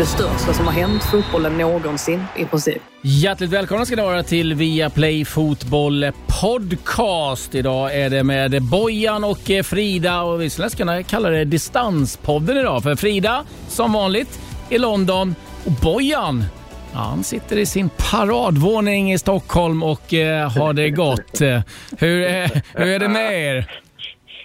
Det största som har hänt fotbollen någonsin i princip. Hjärtligt välkomna ska ni vara till Viaplay Fotboll Podcast. Idag är det med Bojan och eh, Frida och vi skulle kunna kalla det Distanspodden idag. För Frida, som vanligt, i London och Bojan han sitter i sin paradvåning i Stockholm och eh, har det gott. Eh, hur, är, hur är det med er?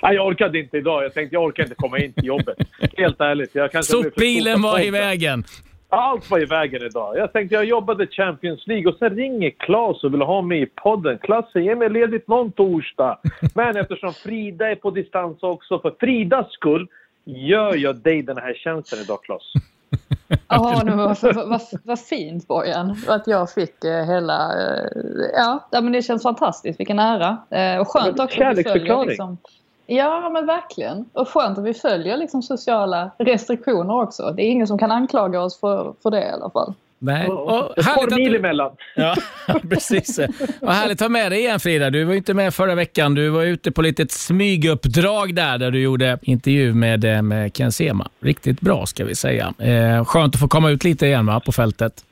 Nej, jag orkade inte idag. Jag tänkte jag orkar inte komma in till jobbet. Helt ärligt. Jag kanske Sopbilen var i vägen. Allt var i vägen idag. Jag tänkte jag jobbade Champions League och sen ringer Claes och vill ha mig i podden. Klasse, ge mig ledigt någon torsdag. Men eftersom Frida är på distans också, för Fridas skull, gör jag dig den här tjänsten idag, Claes. Ja, vad, vad, vad fint Bojan att jag fick eh, hela... Eh, ja, men det känns fantastiskt. Vilken ära. Eh, och skönt också att vi följer liksom, Ja, men verkligen. Och skönt att vi följer liksom sociala restriktioner också. Det är ingen som kan anklaga oss för, för det i alla fall. Nej. Och Ett par mil emellan. Ja, precis. Och härligt att ha med dig igen Frida. Du var inte med förra veckan. Du var ute på lite smyguppdrag där, där du gjorde intervju med, med Ken Sema. Riktigt bra ska vi säga. Eh, skönt att få komma ut lite igen va, på fältet.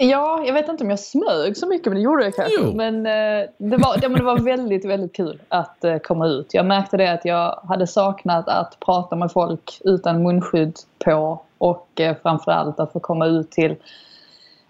Ja, jag vet inte om jag smög så mycket, men det gjorde jag kanske. Jo. Men, eh, det, var, ja, men det var väldigt, väldigt kul att eh, komma ut. Jag märkte det att jag hade saknat att prata med folk utan munskydd på och eh, framförallt att få komma ut till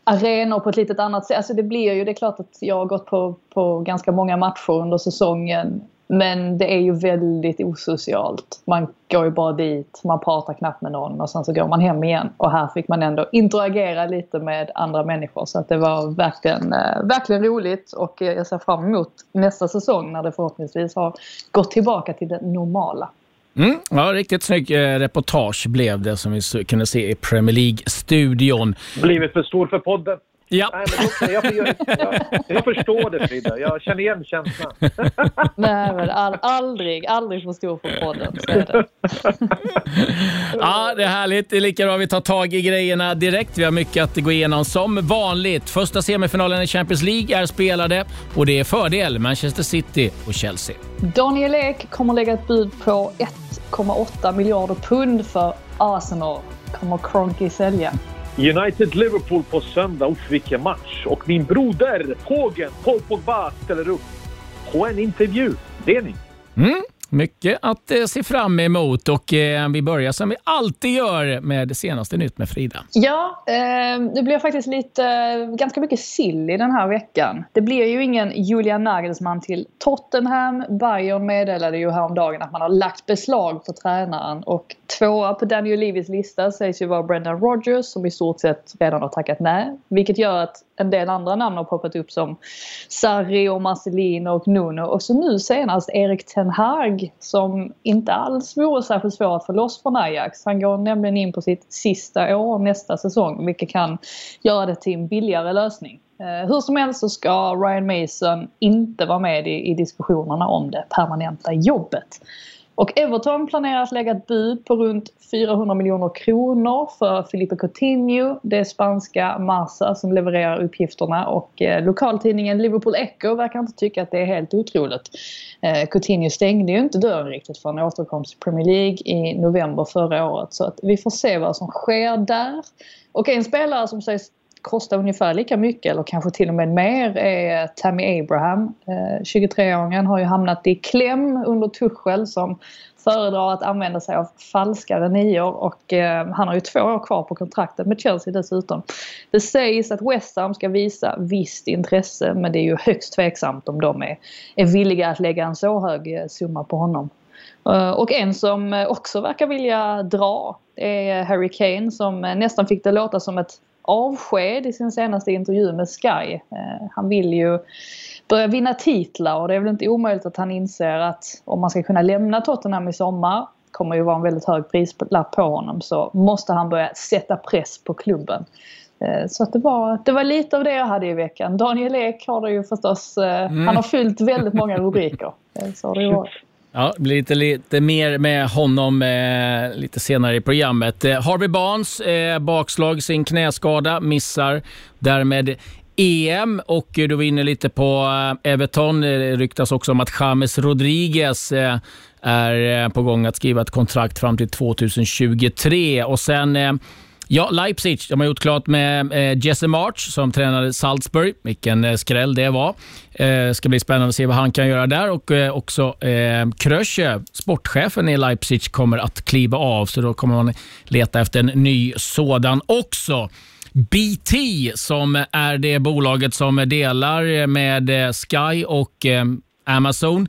arenor på ett litet annat sätt. Alltså det blir ju, det är klart att jag har gått på, på ganska många matcher under säsongen men det är ju väldigt osocialt. Man går ju bara dit, man pratar knappt med någon och sen så går man hem igen. Och här fick man ändå interagera lite med andra människor. Så att det var verkligen, eh, verkligen roligt och jag ser fram emot nästa säsong när det förhoppningsvis har gått tillbaka till det normala. Mm, ja, riktigt snygg eh, reportage blev det som vi kunde se i Premier League-studion. Blivit för stor för podden. Ja. Nej, men jag, jag, jag, jag, förstår det Frida, jag känner igen känslan. Nej men all, aldrig, aldrig för stor för podden. Så är det. ja, det är härligt. Det är lika bra vi tar tag i grejerna direkt. Vi har mycket att gå igenom som vanligt. Första semifinalen i Champions League är spelade och det är fördel Manchester City och Chelsea. Daniel Ek kommer lägga ett bud på 1,8 miljarder pund för Arsenal. Kommer Cronky sälja. United-Liverpool på söndag. Uff, vilken match! Och min broder, Pågen, Paul Pogba, ställer upp på en intervju. Det är ni. Mm. Mycket att eh, se fram emot och eh, vi börjar som vi alltid gör med det senaste nytt med Frida. Ja, eh, det blir faktiskt lite, ganska mycket sill i den här veckan. Det blir ju ingen Julian Nagelsmann till Tottenham. Bayern meddelade ju häromdagen att man har lagt beslag på tränaren och tvåa på Daniel Levis lista sägs ju vara Brendan Rodgers som i stort sett redan har tackat nej. Vilket gör att en del andra namn har poppat upp som Sarri och Marcelino och Nuno och så nu senast Erik Ten Hag som inte alls vore särskilt svår att få loss från Ajax. Han går nämligen in på sitt sista år nästa säsong vilket kan göra det till en billigare lösning. Eh, hur som helst så ska Ryan Mason inte vara med i, i diskussionerna om det permanenta jobbet. Och Everton planerar att lägga ett bud på runt 400 miljoner kronor för Filipe Coutinho. Det är spanska Marsa som levererar uppgifterna och eh, lokaltidningen Liverpool Echo verkar inte tycka att det är helt otroligt. Eh, Coutinho stängde ju inte dörren riktigt för en återkomst till Premier League i november förra året så att vi får se vad som sker där. Och en spelare som sägs kostar ungefär lika mycket eller kanske till och med mer är Tammy Abraham. Eh, 23-åringen har ju hamnat i kläm under Tuchel som föredrar att använda sig av falskare nior och eh, han har ju två år kvar på kontraktet med Chelsea dessutom. Det sägs att West Ham ska visa visst intresse men det är ju högst tveksamt om de är, är villiga att lägga en så hög eh, summa på honom. Eh, och en som också verkar vilja dra är Harry Kane som nästan fick det låta som ett avsked i sin senaste intervju med Sky. Eh, han vill ju börja vinna titlar och det är väl inte omöjligt att han inser att om man ska kunna lämna Tottenham i sommar kommer ju vara en väldigt hög prislapp på honom så måste han börja sätta press på klubben. Eh, så att det, var, det var lite av det jag hade i veckan. Daniel Ek har det ju förstås, mm. han har fyllt väldigt många rubriker. Så har det varit. Ja, det blir lite, lite mer med honom eh, lite senare i programmet. Eh, Harvey Barnes, eh, bakslag, sin knäskada, missar därmed EM och du var inne lite på eh, Everton. Eh, det ryktas också om att James Rodriguez eh, är på gång att skriva ett kontrakt fram till 2023. Och sen Ja, Leipzig. De har gjort klart med eh, Jesse March som tränade Salzburg. Vilken eh, skräll det var. Det ska bli spännande att se vad han kan göra där. Och också Krösche, sportchefen i Leipzig, kommer att kliva av. Så då kommer man leta efter en ny sådan också. BT som är det bolaget som delar med Sky och Amazon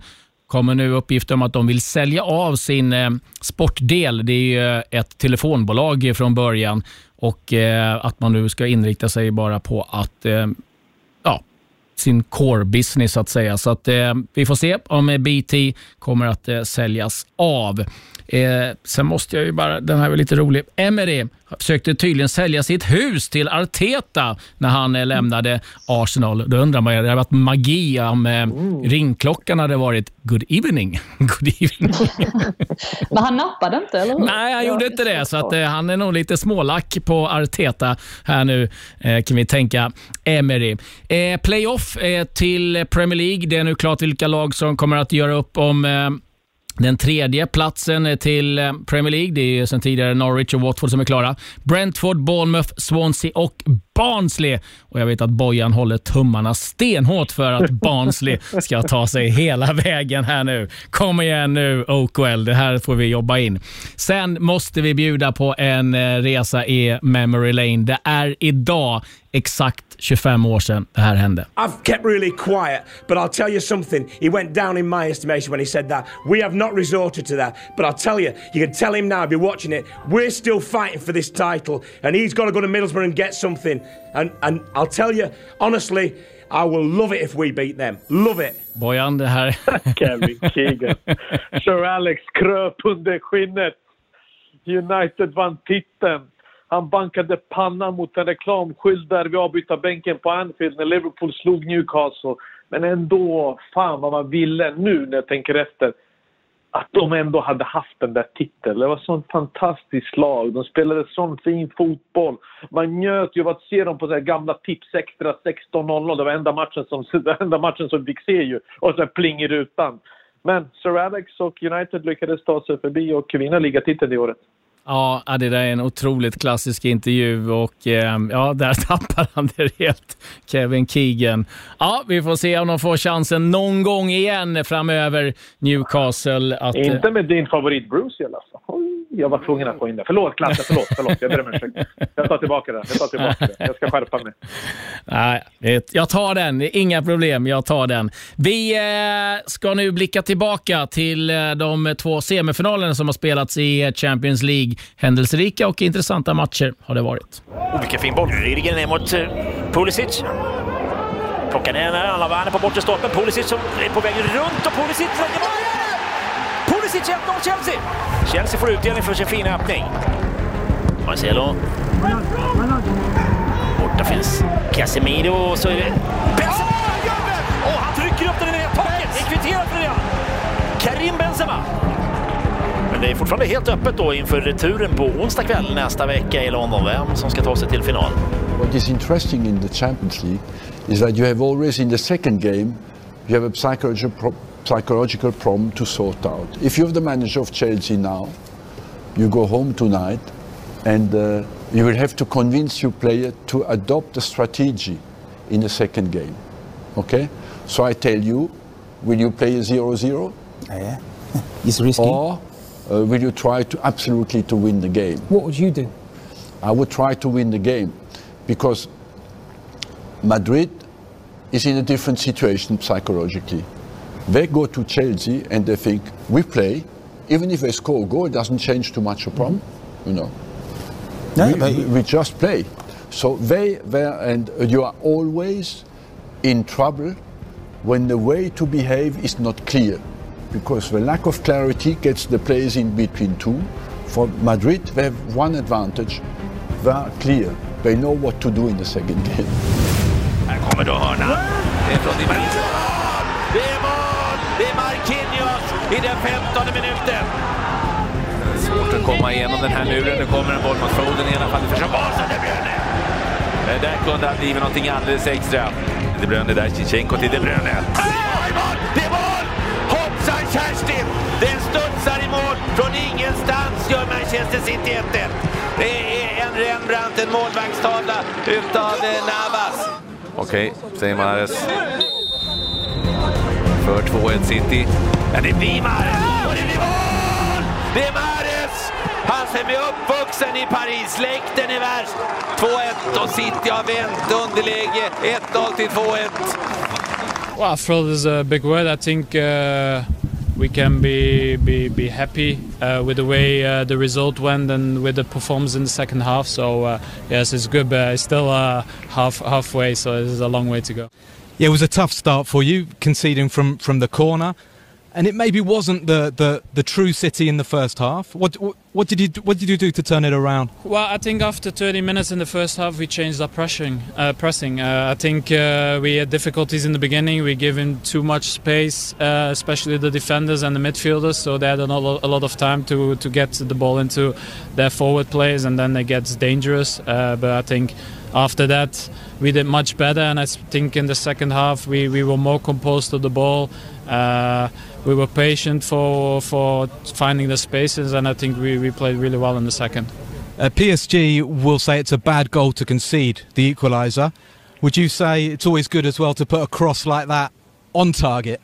kommer nu uppgifter om att de vill sälja av sin eh, sportdel. Det är ju eh, ett telefonbolag från början och eh, att man nu ska inrikta sig bara på att eh, sin core business så att säga. Så att, vi får se om BT kommer att säljas av. Eh, sen måste jag ju bara, den här var lite rolig. Emery försökte tydligen sälja sitt hus till Arteta när han eh, lämnade Arsenal. Då undrar man, det hade varit magi om eh, mm. ringklockan hade varit good evening. good evening. Men han nappade inte, eller hur? Nej, han gjorde inte det. Så att, eh, han är nog lite smålack på Arteta här nu, eh, kan vi tänka. Emery. Eh, playoff till Premier League. Det är nu klart vilka lag som kommer att göra upp om eh, den tredje platsen till eh, Premier League, det är sedan tidigare Norwich och Watford som är klara. Brentford, Bournemouth, Swansea och Barnsley. Och jag vet att Bojan håller tummarna stenhårt för att Barnsley ska ta sig hela vägen här nu. Kom igen nu OKL, det här får vi jobba in. Sen måste vi bjuda på en eh, resa i memory lane. Det är idag exakt 25 år sedan det här hände. I've kept really quiet, but I'll tell you something. He went down in my estimation when he said that. We have not resorted to that, but I'll tell you, you can tell him now if you're watching it, we're still fighting for this title, and he's got to go to Middlesbrough and get something. And and I'll tell you honestly. I will love it if we beat them. Love it! Bojan, det här... Kevin Keegan. Sir Alex kröp under skinnet. United vann titeln. Han bankade pannan mot en reklamskylt där vid avbytarbänken på Anfield när Liverpool slog Newcastle. Men ändå, fan vad man ville nu när jag tänker efter. Att de ändå hade haft den där titeln. Det var sånt fantastiskt lag. De spelade sån fin fotboll. Man njöt ju av att se dem på så gamla Tips Extra 16.00. Det var enda matchen som, enda matchen som vi fick se ju. Och så pling i rutan. Men Sir Alex och United lyckades ta sig förbi och vinna ligatiteln det året. Ja, det där är en otroligt klassisk intervju och eh, ja, där tappar han det helt, Kevin Keegan. Ja, vi får se om de får chansen någon gång igen framöver, Newcastle. Att, Inte med din favorit Bruce i alla fall. Jag var tvungen att få in det. Förlåt Klasse, förlåt, förlåt. Jag ber om ursäkt. Jag tar tillbaka det. Jag tar tillbaka det. Jag ska skärpa mig. Nej, jag tar den. Inga problem. Jag tar den. Vi eh, ska nu blicka tillbaka till eh, de två semifinalerna som har spelats i Champions League. Händelserika och intressanta matcher har det varit. Oh, vilken fin boll. Rüdiger ner mot uh, Pulisic. Plockar ner den, Werner på bortre stolpen. Pulisic som är på väg runt och Pulisic Pulisic 1-0 Chelsea! Chelsea får utdelning för sin fina öppning. Marcelo. Borta finns Casemiro och så är det Benzema! Oh, han trycker upp den i taket! Det är kvitterat för det Karim Benzema! Men det är fortfarande helt öppet då inför returen på onsdag kväll nästa vecka i London. Vem som ska ta sig till final. What is interesting in the Champions League is that you have always in the second game you have a psychological, psychological problem to sort out. If you're the manager of Chelsea now, you go home tonight and uh, you will have to convince your player to adopt a strategy in the second game. Okay? So I tell you, will you play a 0-0? Yeah. It's risky. Or uh, will you try to absolutely to win the game? What would you do? I would try to win the game because Madrid is in a different situation psychologically. They go to Chelsea and they think we play, even if they score a goal, it doesn't change too much a problem, mm-hmm. you know. No, we, we, just play. So they, they and you are always in trouble when the way to behave is not clear because the lack of clarity gets the players in between two. For Madrid, they have one advantage. They are clear. they know what to do in the second game. Marquinhos i den femtonde minuten. Svårt att komma igenom den här muren. Nu kommer en boll mot Foden i alla fall. Det Basen, De Bruyne! Det där kunde ha blivit någonting alldeles extra. De Bruyne där, Zichenko till De Bruyne. Ah, det är mål! Det är mål! Hoppsan Kerstin! Den studsar i mål. Från ingenstans gör Manchester City 1-1. Det är en Rembrandt, en målvaktstavla utav Navas. Okej, säger Mahrez. För 2-1 City. Ja, det blir Mahrez! Och det blir mål! Det är Mahrez! Han som är uppvuxen i Paris. Släkten är värst. 2-1 och City har vänt underläge. 1-0 till 2-1. Well, thrilled is a big word. I think uh, we can be be, be happy uh, with the way uh, the result went and with the performance in the second half. So uh, yes, it's good, but it's still uh, half halfway, so there's a long way to go. Yeah, it was a tough start for you, conceding from, from the corner, and it maybe wasn't the, the, the true City in the first half. What, what did you what did you do to turn it around? Well, I think after 30 minutes in the first half, we changed our pressing. Uh, pressing. Uh, I think uh, we had difficulties in the beginning. We gave him too much space, uh, especially the defenders and the midfielders. So they had a lot, a lot of time to, to get the ball into their forward plays, and then it gets dangerous. Uh, but I think after that, we did much better, and I think in the second half we, we were more composed to the ball. Uh, we were patient for for finding the spaces, and I think we, we played really well in the second. Uh, PSG will say it's a bad goal to concede the equaliser. Would you say it's always good as well to put a cross like that on target?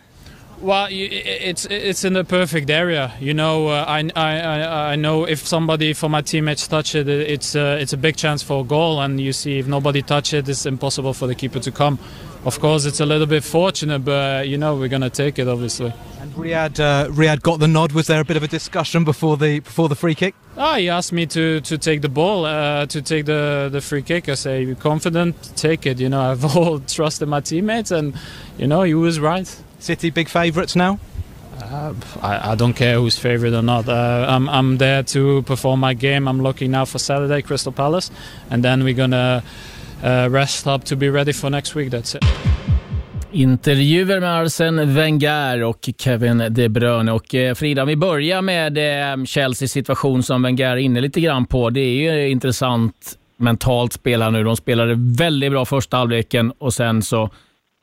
Well, it's it's in the perfect area. You know, uh, I, I I know if somebody from my teammates touch it, it's uh, it's a big chance for a goal. And you see, if nobody touch it, it's impossible for the keeper to come. Of course, it's a little bit fortunate, but uh, you know we're gonna take it, obviously. And Riyad uh, Riyad got the nod. Was there a bit of a discussion before the before the free kick? Ah, he asked me to, to take the ball, uh, to take the, the free kick. I say, you confident? Take it. You know, I've all trusted my teammates, and you know, he was right. City big favourites now. Uh, I, I don't care who's favourite or not. Uh, I'm, I'm there to perform my game. I'm looking now for Saturday, Crystal Palace, and then we're gonna uh, rest up to be ready for next week. That's it. Intervjuer med Arsene Wenger och Kevin De Bruyne. Och eh, Frida, vi börjar med eh, Chelseas situation som Wenger är inne lite grann på. Det är ju intressant mentalt spel här nu. De spelade väldigt bra första halvleken och sen så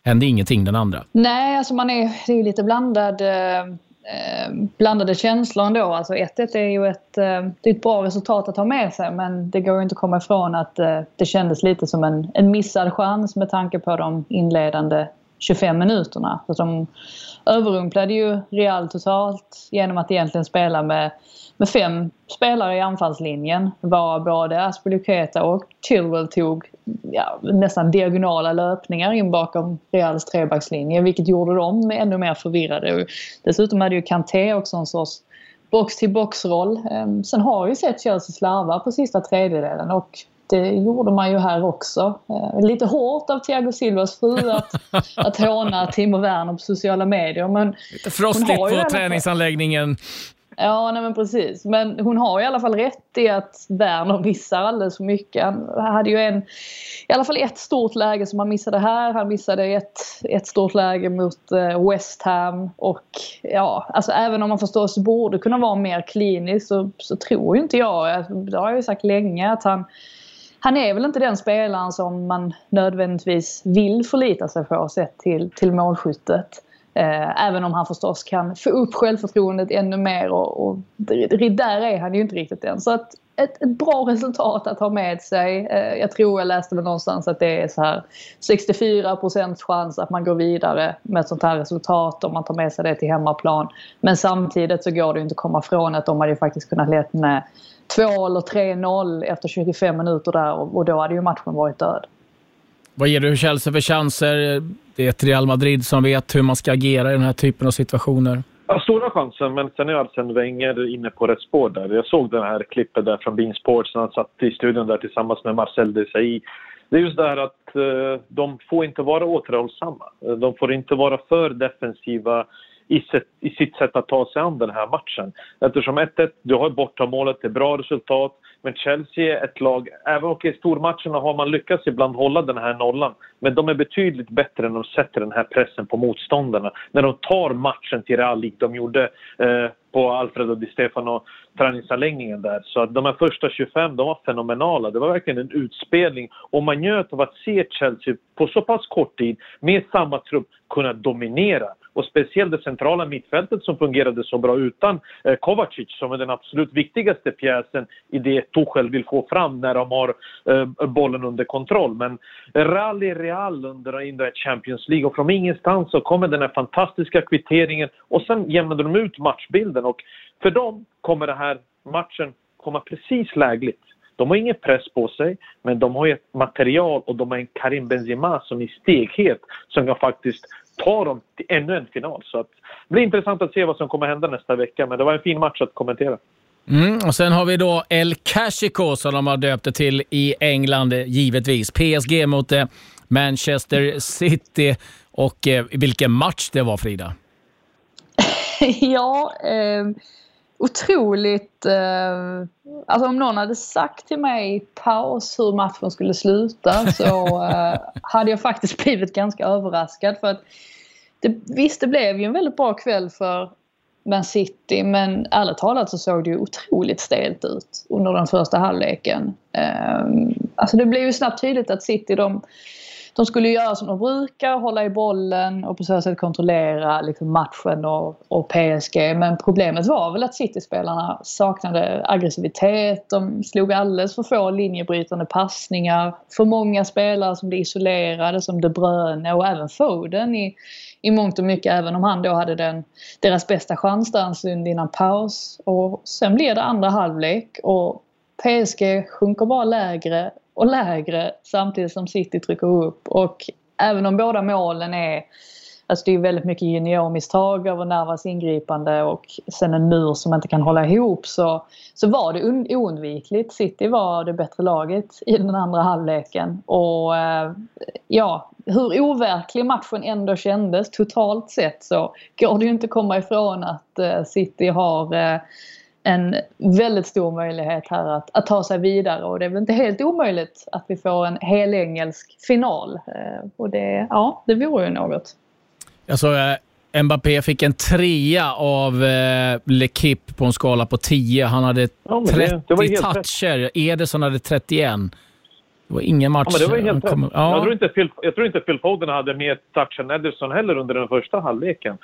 hände ingenting den andra. Nej, alltså man är, det är ju lite blandad, eh, eh blandade känslor ändå. Alltså 1-1 är ju ett, eh, det är ett bra resultat att ha med sig men det går ju inte att komma ifrån att eh, det kändes lite som en, en missad chans med tanke på de inledande 25 minuterna. Så de överrumplade ju Real totalt genom att egentligen spela med, med fem spelare i anfallslinjen. Var både Aspilicueta och Chilwell tog ja, nästan diagonala löpningar in bakom Reals trebackslinje vilket gjorde dem ännu mer förvirrade. Dessutom hade ju Kanté också en sorts box-till-box-roll. Ehm, Sen har ju sett Chelsea slarva på sista tredjedelen och det gjorde man ju här också. Eh, Lite hårt av Thiago Silvas fru att, att håna Timo Werner på sociala medier. Men Lite frostigt på träningsanläggningen. Ja, nej men precis. Men hon har i alla fall rätt i att Werner missar alldeles för mycket. Han hade ju en, i alla fall ett stort läge som han missade här. Han missade ett, ett stort läge mot eh, West Ham. Och ja, alltså även om man förstås borde kunna vara mer klinisk så, så tror ju inte jag, det har jag ju sagt länge, att han han är väl inte den spelaren som man nödvändigtvis vill förlita sig på sett till, till målskyttet. Eh, även om han förstås kan få upp självförtroendet ännu mer och, och där är han ju inte riktigt än. Så att ett, ett bra resultat att ha med sig. Eh, jag tror jag läste väl någonstans att det är så här 64% chans att man går vidare med ett sånt här resultat om man tar med sig det till hemmaplan. Men samtidigt så går det ju inte att komma från att de hade ju faktiskt kunnat leda med 2 eller 3-0 efter 25 minuter där och, och då hade ju matchen varit död. Vad ger du Chelsea för chanser? Det är ett Real Madrid som vet hur man ska agera i den här typen av situationer. Ja, stora chanser, men sen är Arsene Wenger inne på rätt spår där. Jag såg det här klippet där från Bean Sports när han satt i studion där tillsammans med Marcel Desailly. Det är just det här att eh, de får inte vara återhållsamma. Eh, de får inte vara för defensiva i, sitt, i sitt sätt att ta sig an den här matchen. Eftersom 1-1, du har bortamålet, det är bra resultat. Men Chelsea är ett lag, även om i stormatcherna har man lyckats ibland hålla den här nollan. Men de är betydligt bättre när de sätter den här pressen på motståndarna. När de tar matchen till Real, likt de gjorde eh, på Alfredo Di Stefano träningsanläggningen där. Så att de här första 25, de var fenomenala. Det var verkligen en utspelning. Och man njöt av att se Chelsea på så pass kort tid med samma trupp kunna dominera. Och speciellt det centrala mittfältet som fungerade så bra utan eh, Kovacic som är den absolut viktigaste pjäsen i det Tuchel vill få fram när de har eh, bollen under kontroll. Men rally Real under, under Champions League och från ingenstans så kommer den här fantastiska kvitteringen och sen jämnade de ut matchbilden och för dem kommer den här matchen komma precis lägligt. De har ingen press på sig, men de har ett material och de har en Karim Benzema som är steghet som kan faktiskt ta dem till ännu en final. Så att, det blir intressant att se vad som kommer hända nästa vecka, men det var en fin match att kommentera. Mm, och sen har vi då El Cashico, som de har döpt det till i England, givetvis. PSG mot eh, Manchester City. Och eh, vilken match det var, Frida! ja, eh, otroligt... Eh, alltså om någon hade sagt till mig i paus hur matchen skulle sluta så eh, hade jag faktiskt blivit ganska överraskad. För att det, visst, det blev ju en väldigt bra kväll för Man City men ärligt talat så såg det ju otroligt stelt ut under den första halvleken. Eh, alltså det blev ju snabbt tydligt att City de de skulle göra som de brukar, hålla i bollen och på så sätt kontrollera liksom matchen och, och PSG. Men problemet var väl att City-spelarna saknade aggressivitet. De slog alldeles för få linjebrytande passningar. För många spelare som blev isolerade som De Bruyne och även Foden i, i mångt och mycket. Även om han då hade den, deras bästa chans där en stund innan paus. Och sen blir det andra halvlek och PSG sjunker bara lägre och lägre samtidigt som City trycker upp. Och även om båda målen är Alltså det är väldigt mycket juniormisstag över Navas ingripande och sen en mur som inte kan hålla ihop så, så var det oundvikligt. City var det bättre laget i den andra halvleken. Och eh, ja, hur overklig matchen ändå kändes totalt sett så går det ju inte att komma ifrån att eh, City har eh, en väldigt stor möjlighet här att, att ta sig vidare och det är väl inte helt omöjligt att vi får en helengelsk final. Eh, och det, ja, det vore ju något. Alltså, eh, Mbappé fick en trea av eh, L'Equipe på en skala på 10. Han hade ja, 30 det, det toucher. Ederson hade 31. Det var ingen match. Ja, det var helt kom, ja. jag, tror inte Phil, jag tror inte Phil Foden hade mer touch än Ederson heller under den första halvleken.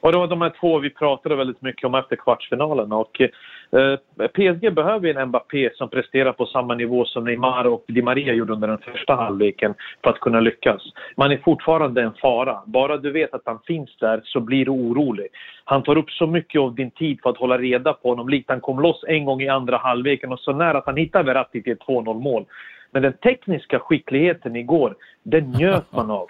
Och det var de här två vi pratade väldigt mycket om efter kvartsfinalen. Och, eh, PSG behöver en Mbappé som presterar på samma nivå som Neymar och Di Maria gjorde under den första halvleken för att kunna lyckas. Man är fortfarande en fara. Bara du vet att han finns där så blir du orolig. Han tar upp så mycket av din tid för att hålla reda på honom. Likt han kom loss en gång i andra halvleken och så nära att han hittar Verratti till ett 2-0 mål. Men den tekniska skickligheten igår, den njöt man av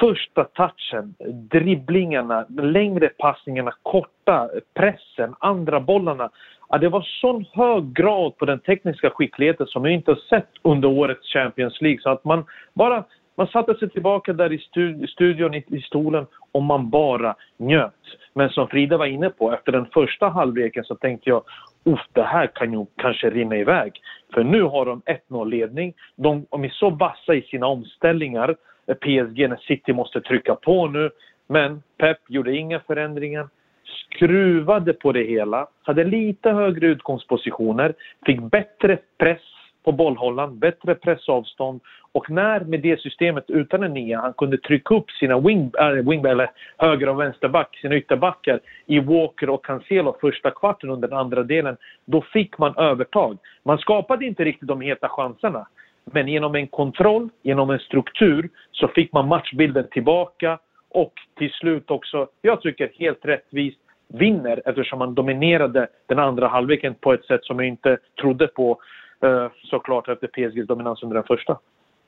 första touchen, dribblingarna, längre passningarna, korta, pressen, andra bollarna. Ja, det var sån hög grad på den tekniska skickligheten som jag inte har sett under årets Champions League. Så att man bara man satte sig tillbaka där i studion, i, stolen och man bara njöt. Men som Frida var inne på, efter den första halvleken så tänkte jag Uff, det här kan ju kanske rinna iväg. För nu har de 1-0 ledning. De, de är så vassa i sina omställningar Eh, PSG när City måste trycka på nu. Men Pep gjorde inga förändringar, skruvade på det hela, hade lite högre utgångspositioner, fick bättre press på bollhållaren, bättre pressavstånd. Och när med det systemet utan en nia han kunde trycka upp sina wing, äh, wing eller höger och vänsterback, sina ytterbackar i Walker och Cancelo första kvarten under den andra delen, då fick man övertag. Man skapade inte riktigt de heta chanserna, men genom en kontroll, genom en struktur så fick man matchbilden tillbaka och till slut också, jag tycker helt rättvist, vinner eftersom man dominerade den andra halvleken på ett sätt som jag inte trodde på eh, såklart efter PSGs dominans under den första.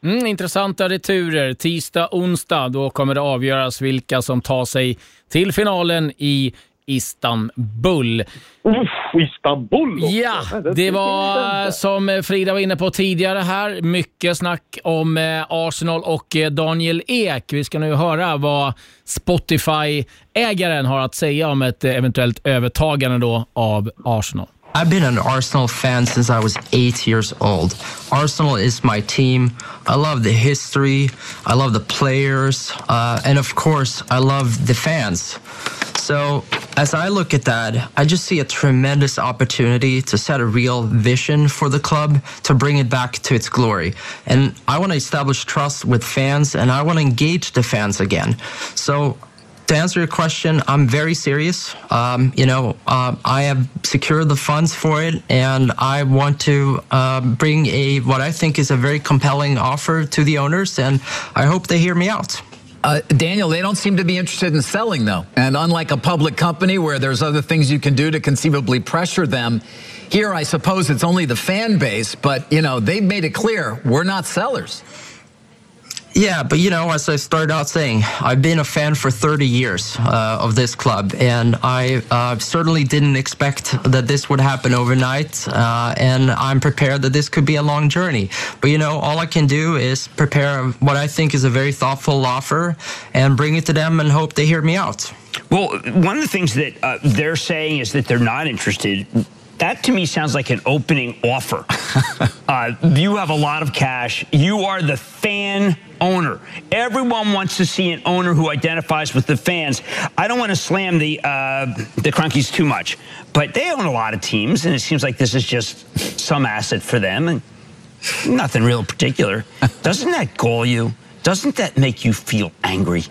Mm, intressanta returer. Tisdag, onsdag, då kommer det avgöras vilka som tar sig till finalen i Istanbul. Uff, Istanbul också. Ja, det var inte. som Frida var inne på tidigare här, mycket snack om eh, Arsenal och eh, Daniel Ek. Vi ska nu höra vad Spotify-ägaren har att säga om ett eh, eventuellt övertagande då av Arsenal. I've been an Arsenal fan since I was eight years old. Arsenal is my team. I love the history. I love the players. Uh, and of course, I love the fans. So, as I look at that, I just see a tremendous opportunity to set a real vision for the club to bring it back to its glory. And I want to establish trust with fans and I want to engage the fans again. So, to answer your question, I'm very serious. Um, you know, uh, I have secured the funds for it, and I want to uh, bring a what I think is a very compelling offer to the owners, and I hope they hear me out. Uh, Daniel, they don't seem to be interested in selling, though. And unlike a public company where there's other things you can do to conceivably pressure them, here I suppose it's only the fan base, but, you know, they've made it clear we're not sellers. Yeah, but you know, as I started out saying, I've been a fan for 30 years uh, of this club, and I uh, certainly didn't expect that this would happen overnight. Uh, and I'm prepared that this could be a long journey. But you know, all I can do is prepare what I think is a very thoughtful offer and bring it to them and hope they hear me out. Well, one of the things that uh, they're saying is that they're not interested. That to me sounds like an opening offer. uh, you have a lot of cash. You are the fan owner. Everyone wants to see an owner who identifies with the fans. I don't want to slam the uh, the Crunkies too much, but they own a lot of teams, and it seems like this is just some asset for them, and nothing real particular. Doesn't that gall you? Doesn't that make you feel angry?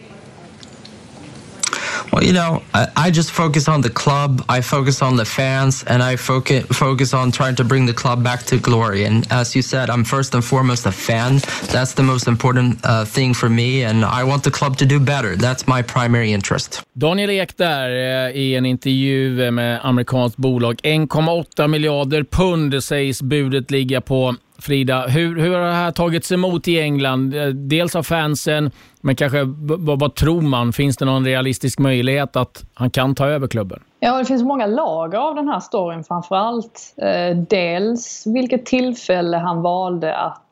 Well, you know, I, I just focus on the club, I focus on the fans, and I focus focus on trying to bring the club back to glory. And as you said, I'm first and foremost a fan. That's the most important uh, thing for me, and I want the club to do better. That's my primary interest. Daniel Ek där eh, i en intervju med amerikanskt bolag. 1,8 miljarder pund sägs budet ligga på. Frida, hur, hur har det här tagits emot i England? Eh, dels av fansen, men kanske vad, vad tror man? Finns det någon realistisk möjlighet att han kan ta över klubben? Ja, det finns många lager av den här storyn framförallt. Eh, dels vilket tillfälle han valde att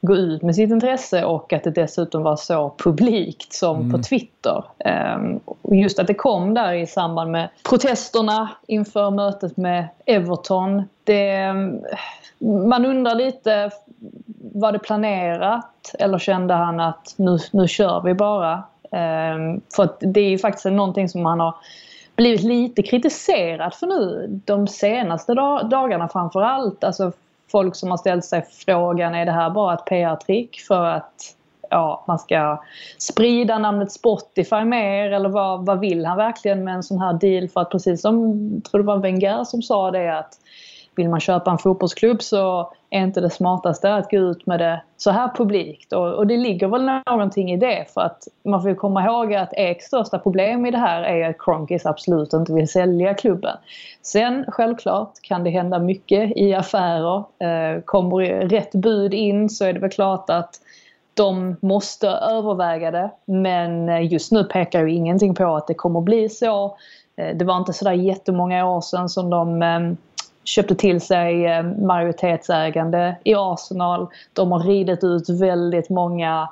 gå ut med sitt intresse och att det dessutom var så publikt som Mm. på Twitter. Eh, och just att det kom där i samband med protesterna inför mötet med Everton. Det, man undrar lite, var det planerat eller kände han att nu, nu kör vi bara? Eh, för det är ju faktiskt någonting som han har blivit lite kritiserad för nu de senaste da- dagarna framför allt. Alltså folk som har ställt sig frågan, är det här bara ett PR-trick för att ja, man ska sprida namnet Spotify mer eller vad, vad vill han verkligen med en sån här deal? För att precis som, jag tror det var Wenger som sa det att vill man köpa en fotbollsklubb så är inte det smartaste att gå ut med det så här publikt. Och, och det ligger väl någonting i det för att man får ju komma ihåg att Eks största problem i det här är att Kronkis absolut inte vill sälja klubben. Sen självklart kan det hända mycket i affärer. Eh, kommer rätt bud in så är det väl klart att de måste överväga det. Men eh, just nu pekar ju ingenting på att det kommer bli så. Eh, det var inte sådär jättemånga år sedan som de eh, köpte till sig eh, majoritetsägande i Arsenal. De har ridit ut väldigt många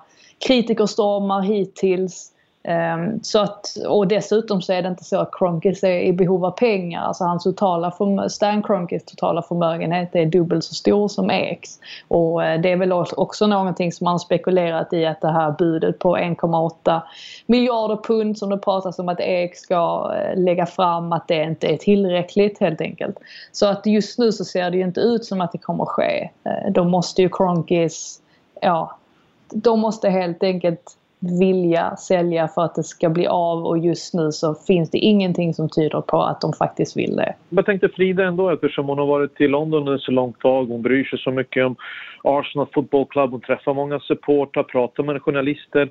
kritikerstormar hittills. Ehm, så att, och dessutom så är det inte så att Kronkis är i behov av pengar. Alltså hans totala Stan Kronkis totala förmögenhet är dubbelt så stor som Eks. Och eh, det är väl också någonting som man spekulerat i att det här budet på 1,8 miljarder pund som det pratas om att Ek ska eh, lägga fram att det inte är tillräckligt helt enkelt. Så att just nu så ser det ju inte ut som att det kommer att ske. Eh, då måste ju Kronkis, ja, de måste helt enkelt vilja sälja för att det ska bli av och just nu så finns det ingenting som tyder på att de faktiskt vill det. Jag tänkte Frida ändå eftersom hon har varit i London under så långt tag. Hon bryr sig så mycket om Arsenal Football Club. Hon träffar många supportrar, pratar med journalister.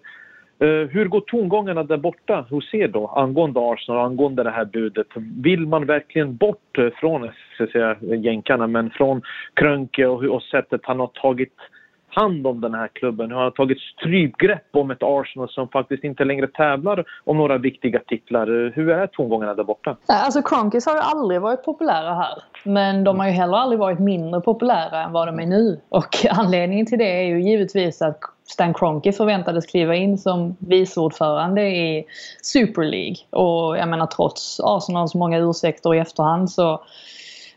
Eh, hur går tongångarna där borta hos er då angående Arsenal, angående det här budet? Vill man verkligen bort eh, från, eh, så att säga, jänkarna, men från Krönke och, och sättet han har tagit hand om den här klubben. Hur han har tagit strypgrepp om ett Arsenal som faktiskt inte längre tävlar om några viktiga titlar. Hur är tongångarna där borta? Alltså Kronkis har ju aldrig varit populära här. Men de har ju heller aldrig varit mindre populära än vad de är nu. Och anledningen till det är ju givetvis att Stan Kroenke förväntades kliva in som vice ordförande i Super League. Och jag menar trots Arsenals många ursäkter i efterhand så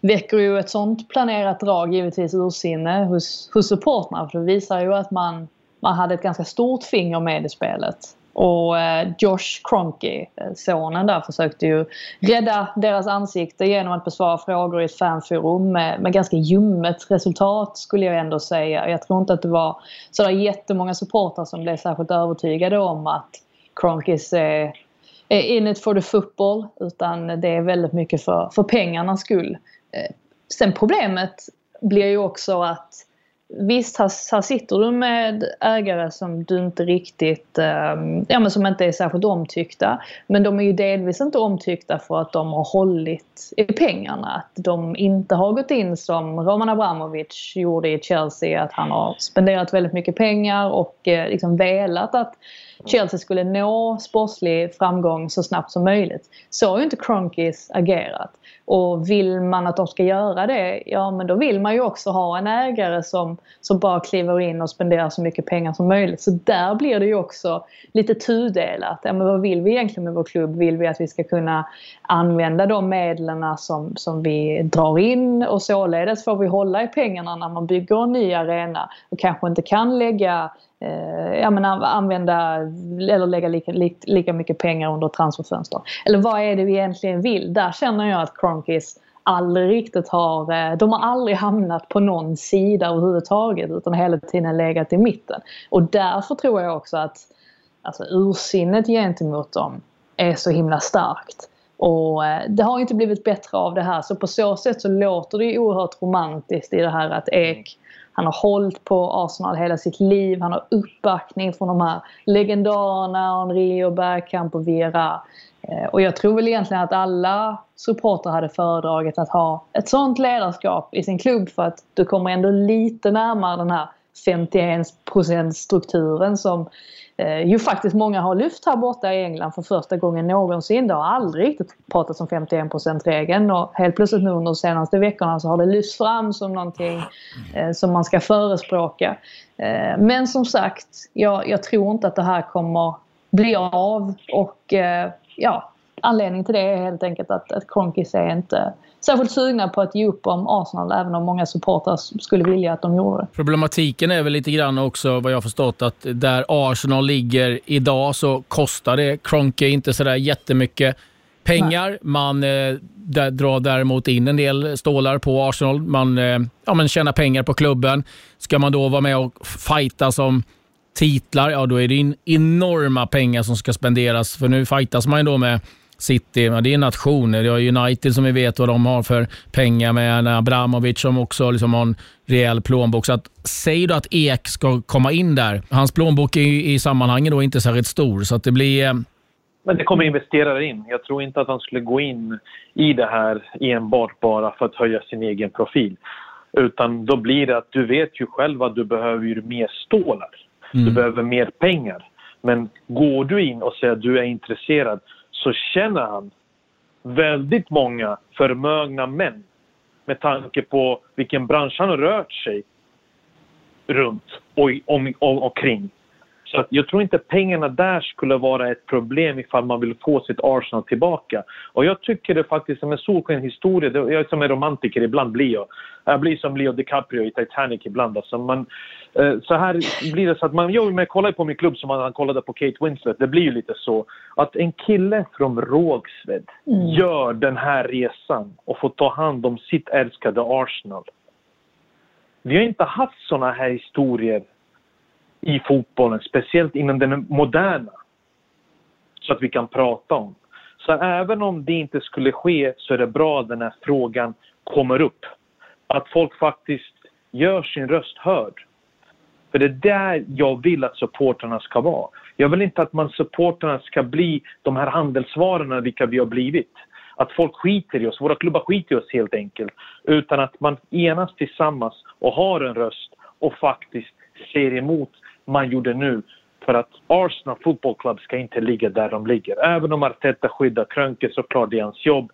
väcker ju ett sånt planerat drag givetvis ursinne hos, hos supportrarna. För det visar ju att man, man hade ett ganska stort finger med i spelet. Och eh, Josh Kroenke, eh, sonen där, försökte ju rädda deras ansikte genom att besvara frågor i ett fanforum med, med ganska ljummet resultat skulle jag ändå säga. Jag tror inte att det var sådär jättemånga supportrar som blev särskilt övertygade om att Kroenkes är, är in it for the football utan det är väldigt mycket för, för pengarnas skull. Eh, sen problemet blir ju också att Visst, här, här sitter du med ägare som du inte riktigt, ehm, ja men som inte är särskilt omtyckta. Men de är ju delvis inte omtyckta för att de har hållit i pengarna. Att de inte har gått in som Roman Abramovic gjorde i Chelsea. Att han har spenderat väldigt mycket pengar och eh, liksom velat att Mm. Chelsea skulle nå sportslig framgång så snabbt som möjligt. Så har ju inte Cronkis agerat. Och vill man att de ska göra det, ja men då vill man ju också ha en ägare som, som bara kliver in och spenderar så mycket pengar som möjligt. Så där blir det ju också lite tudelat. Ja, men vad vill vi egentligen med vår klubb? Vill vi att vi ska kunna använda de medlen som, som vi drar in och således får vi hålla i pengarna när man bygger en ny arena och kanske inte kan lägga eh, ja, men använda eller lägga lika, lika, lika mycket pengar under transferfönster. Eller vad är det vi egentligen vill? Där känner jag att Kronkis aldrig riktigt har, eh, de har aldrig hamnat på någon sida överhuvudtaget utan hela tiden legat i mitten. Och därför tror jag också att alltså, ursinnet gentemot dem är så himla starkt. Och eh, det har inte blivit bättre av det här så på så sätt så låter det ju oerhört romantiskt i det här att Ek han har hållit på Arsenal hela sitt liv. Han har uppbackning från de här legendarerna Henri och Bergkamp och Vera. Eh, och jag tror väl egentligen att alla supportrar hade föredragit att ha ett sånt ledarskap i sin klubb för att du kommer ändå lite närmare den här 51% strukturen som Eh, ju faktiskt många har lyft här borta i England för första gången någonsin. Det har aldrig riktigt pratats om 51%-regeln och helt plötsligt nu under de senaste veckorna så har det lyfts fram som någonting eh, som man ska förespråka. Eh, men som sagt, jag, jag, tror inte att det här kommer bli av och eh, ja, anledningen till det är helt enkelt att, att Kronkis är inte särskilt sugna på att ge upp om Arsenal, även om många supportrar skulle vilja att de gjorde det. Problematiken är väl lite grann också, vad jag förstått, att där Arsenal ligger idag så kostar det Kronke inte sådär jättemycket pengar. Nej. Man eh, där, drar däremot in en del stålar på Arsenal. Man, eh, ja, men tjänar pengar på klubben. Ska man då vara med och fighta som titlar, ja då är det enorma pengar som ska spenderas. För nu fightas man ju då med City, det är nationer. Det har United som vi vet vad de har för pengar med Abramovic som också liksom har en rejäl plånbok. Så att, säg då att Ek ska komma in där. Hans plånbok är i sammanhanget då inte särskilt stor, så att det blir... Eh, Men det kommer investerare in. Jag tror inte att han skulle gå in i det här enbart bara för att höja sin egen profil. Utan då blir det att du vet ju själv att du behöver ju mer stålar. Mm. Du behöver mer pengar. Men går du in och säger att du är intresserad så känner han väldigt många förmögna män med tanke på vilken bransch han har rört sig runt och, om, och, och kring. Så jag tror inte pengarna där skulle vara ett problem ifall man vill få sitt Arsenal tillbaka. Och jag tycker det faktiskt som en solsken historia. Jag är som en romantiker, ibland blir jag. Jag blir som Leo DiCaprio i Titanic ibland. Alltså man, eh, så här blir det så att man, jag med, kollar på min klubb som man kollade på Kate Winslet. Det blir ju lite så att en kille från Rågsved mm. gör den här resan och får ta hand om sitt älskade Arsenal. Vi har inte haft såna här historier i fotbollen, speciellt inom den moderna. Så att vi kan prata om. Så även om det inte skulle ske så är det bra att den här frågan kommer upp. Att folk faktiskt gör sin röst hörd. För det är där jag vill att supporterna ska vara. Jag vill inte att man supporterna ska bli de här handelsvarorna vilka vi har blivit. Att folk skiter i oss, våra klubbar skiter i oss helt enkelt. Utan att man enas tillsammans och har en röst och faktiskt ser emot man gjorde nu. För att Arsenal Football Club ska inte ligga där de ligger. Även om Arteta skyddar Krönke såklart, det är hans jobb.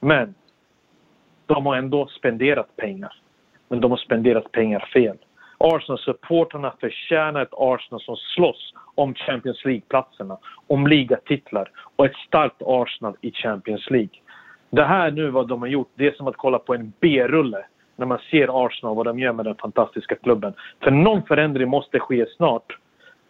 Men de har ändå spenderat pengar. Men de har spenderat pengar fel. Arsenal-supporterna förtjänar ett Arsenal som slåss om Champions League-platserna, om ligatitlar och ett starkt Arsenal i Champions League. Det här nu vad de har gjort, det är som att kolla på en B-rulle när man ser Arsenal vad de gör med den fantastiska klubben. För någon förändring måste ske snart.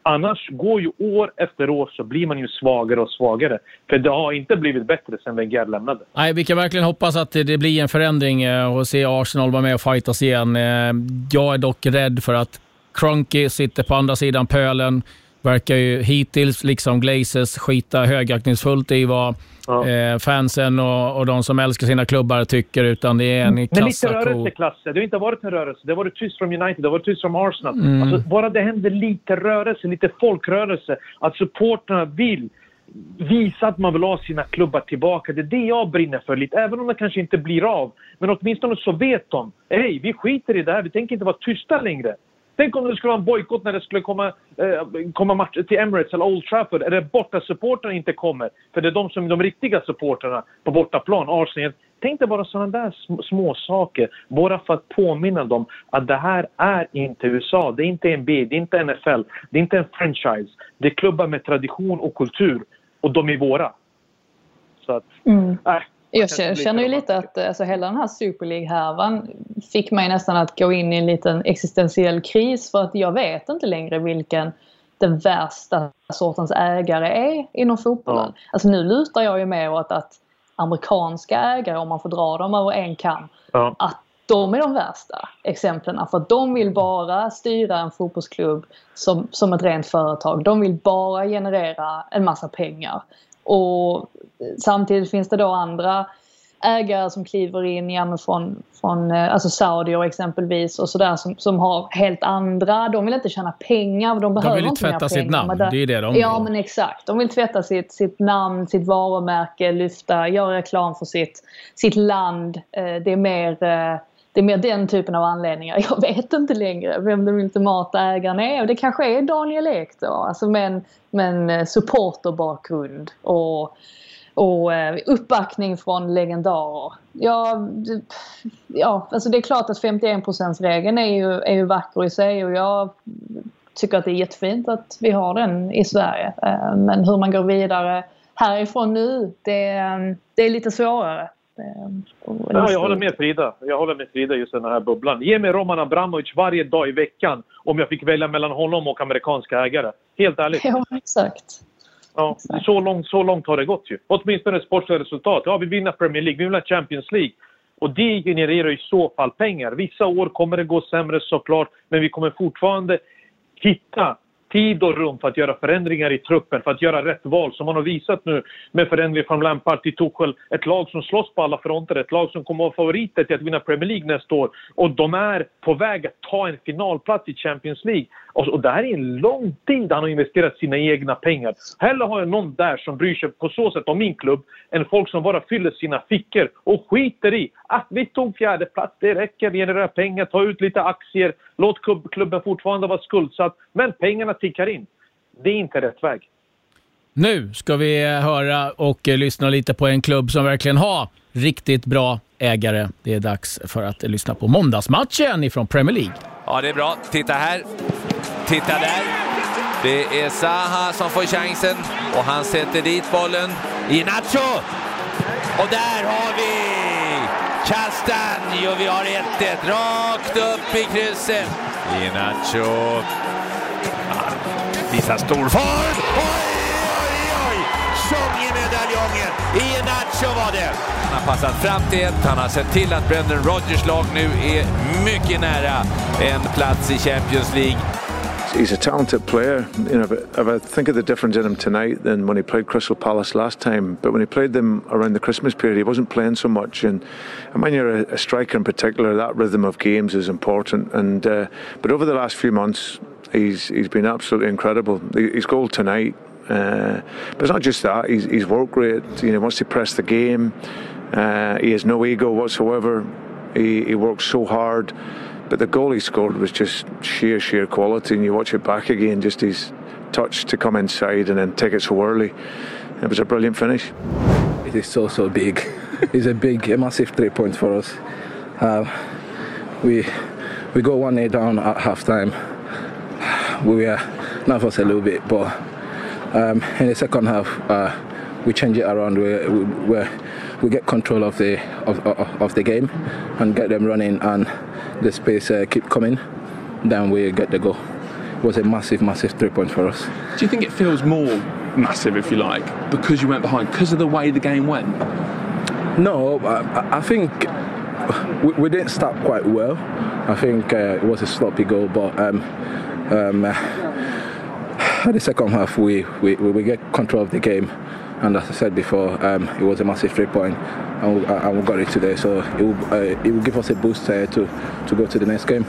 Annars går ju år efter år så blir man ju svagare och svagare. För det har inte blivit bättre sen Wenger lämnade. Nej, vi kan verkligen hoppas att det blir en förändring eh, och se Arsenal vara med och fightas igen. Eh, jag är dock rädd för att Cronky sitter på andra sidan pölen verkar ju hittills, liksom Glazers, skita högaktningsfullt i vad ja. eh, fansen och, och de som älskar sina klubbar tycker, utan det är en kassako. Men lite rörelse, Klasse. Det har inte varit en rörelse. Det har varit tyst från United, det har varit tyst från Arsenal. Mm. Alltså, bara det händer lite rörelse, lite folkrörelse, att supporterna vill visa att man vill ha sina klubbar tillbaka. Det är det jag brinner för lite, även om det kanske inte blir av. Men åtminstone så vet de, hej, vi skiter i det här, vi tänker inte vara tysta längre. Tänk om det skulle vara en bojkott när det skulle komma, eh, komma matcher till Emirates eller Old Trafford. Eller borta supportrarna inte kommer. För det är de som är de riktiga supportrarna på bortaplan, Arsenal. Tänk dig bara sådana där små saker. Bara för att påminna dem att det här är inte USA. Det är inte NBA, det är inte NFL, det är inte en franchise. Det är klubbar med tradition och kultur. Och de är våra. Så att, mm. äh, jag känner ju lite att alltså, hela den här Super League-härvan fick mig nästan att gå in i en liten existentiell kris för att jag vet inte längre vilken den värsta sortens ägare är inom fotbollen. Ja. Alltså nu lutar jag ju mer åt att amerikanska ägare, om man får dra dem över en kam, ja. att de är de värsta exemplen. För att de vill bara styra en fotbollsklubb som, som ett rent företag. De vill bara generera en massa pengar. Och samtidigt finns det då andra ägare som kliver in ja, från, från eh, alltså Saudier exempelvis och sådär som, som har helt andra, de vill inte tjäna pengar, de behöver de vill inte tvätta sitt namn, det är det de vill. Ja men exakt, de vill tvätta sitt, sitt namn, sitt varumärke, lyfta, göra reklam för sitt, sitt land. Eh, det är mer eh, det är mer den typen av anledningar. Jag vet inte längre vem den ultimata ägaren är. Det kanske är Daniel Ek då, alltså med en, med en eh, supporterbakgrund och och eh, uppbackning från legendarer. Ja, ja, alltså det är klart att 51%-regeln är ju, är ju vacker i sig och jag tycker att det är jättefint att vi har den i Sverige. Eh, men hur man går vidare härifrån nu, det, det är lite svårare. Ja, jag håller med Frida. Jag håller med Frida just den här bubblan. Ge mig Roman Abramovic varje dag i veckan om jag fick välja mellan honom och amerikanska ägare. Helt ärligt. Ja, exakt. Ja, så långt, så långt har det gått ju. Åtminstone sportsliga resultat. Ja, vi vinner Premier League, vi ha Champions League. Och det genererar i så fall pengar. Vissa år kommer det gå sämre såklart, men vi kommer fortfarande hitta tid och rum för att göra förändringar i truppen, för att göra rätt val som man har visat nu med förändringar från Lampard till Tuchel. Ett lag som slåss på alla fronter, ett lag som kommer att vara favoriter till att vinna Premier League nästa år. Och de är på väg att ta en finalplats i Champions League. Och, och det här är en lång tid han har investerat sina egna pengar. Hellre har jag någon där som bryr sig på så sätt om min klubb än folk som bara fyller sina fickor och skiter i att vi tog fjärde plats, det räcker, vi genererar pengar, ta ut lite aktier, låt klubben fortfarande vara skuldsatt, men pengarna tickar in. Det är inte rätt väg. Nu ska vi höra och lyssna lite på en klubb som verkligen har riktigt bra ägare. Det är dags för att lyssna på måndagsmatchen ifrån Premier League. Ja, det är bra. Titta här. Titta där. Det är Zaha som får chansen och han sätter dit bollen. i Nacho! Och där har vi Kastanj och vi har 1-1 rakt upp i krysset. Inacho. Han visar stor fart. Oj, oj, oj! Tjonge-medaljongen. Inacho var det. Han har passat fram till ett. Han har sett till att Brendan Rodgers lag nu är mycket nära en plats i Champions League. He's a talented player. You know, if I think of the difference in him tonight than when he played Crystal Palace last time, but when he played them around the Christmas period, he wasn't playing so much. And, and when you're a, a striker in particular, that rhythm of games is important. And uh, but over the last few months, he's he's been absolutely incredible. His goal tonight. Uh, but it's not just that. He's, he's rate. You know, wants to press the game. Uh, he has no ego whatsoever. He, he works so hard but the goal he scored was just sheer, sheer quality. And you watch it back again, just his touch to come inside and then take it so early. It was a brilliant finish. It is so so big. it's a big, a massive three points for us. Uh, we we go one 0 down at half time. We were nervous a little bit, but um, in the second half uh, we change it around. We we we get control of the of, of, of the game and get them running, and the space uh, keep coming. Then we get the goal. It was a massive, massive three points for us. Do you think it feels more massive, if you like, because you went behind, because of the way the game went? No, I, I think we, we, didn't start quite well. I think uh, it was a sloppy goal, but um, um, uh, the second half we, we, we get control of the game. And as I said before, um, it was a massive three point, and we, and we got it today. So it will, uh, it will give us a boost uh, to, to go to the next game.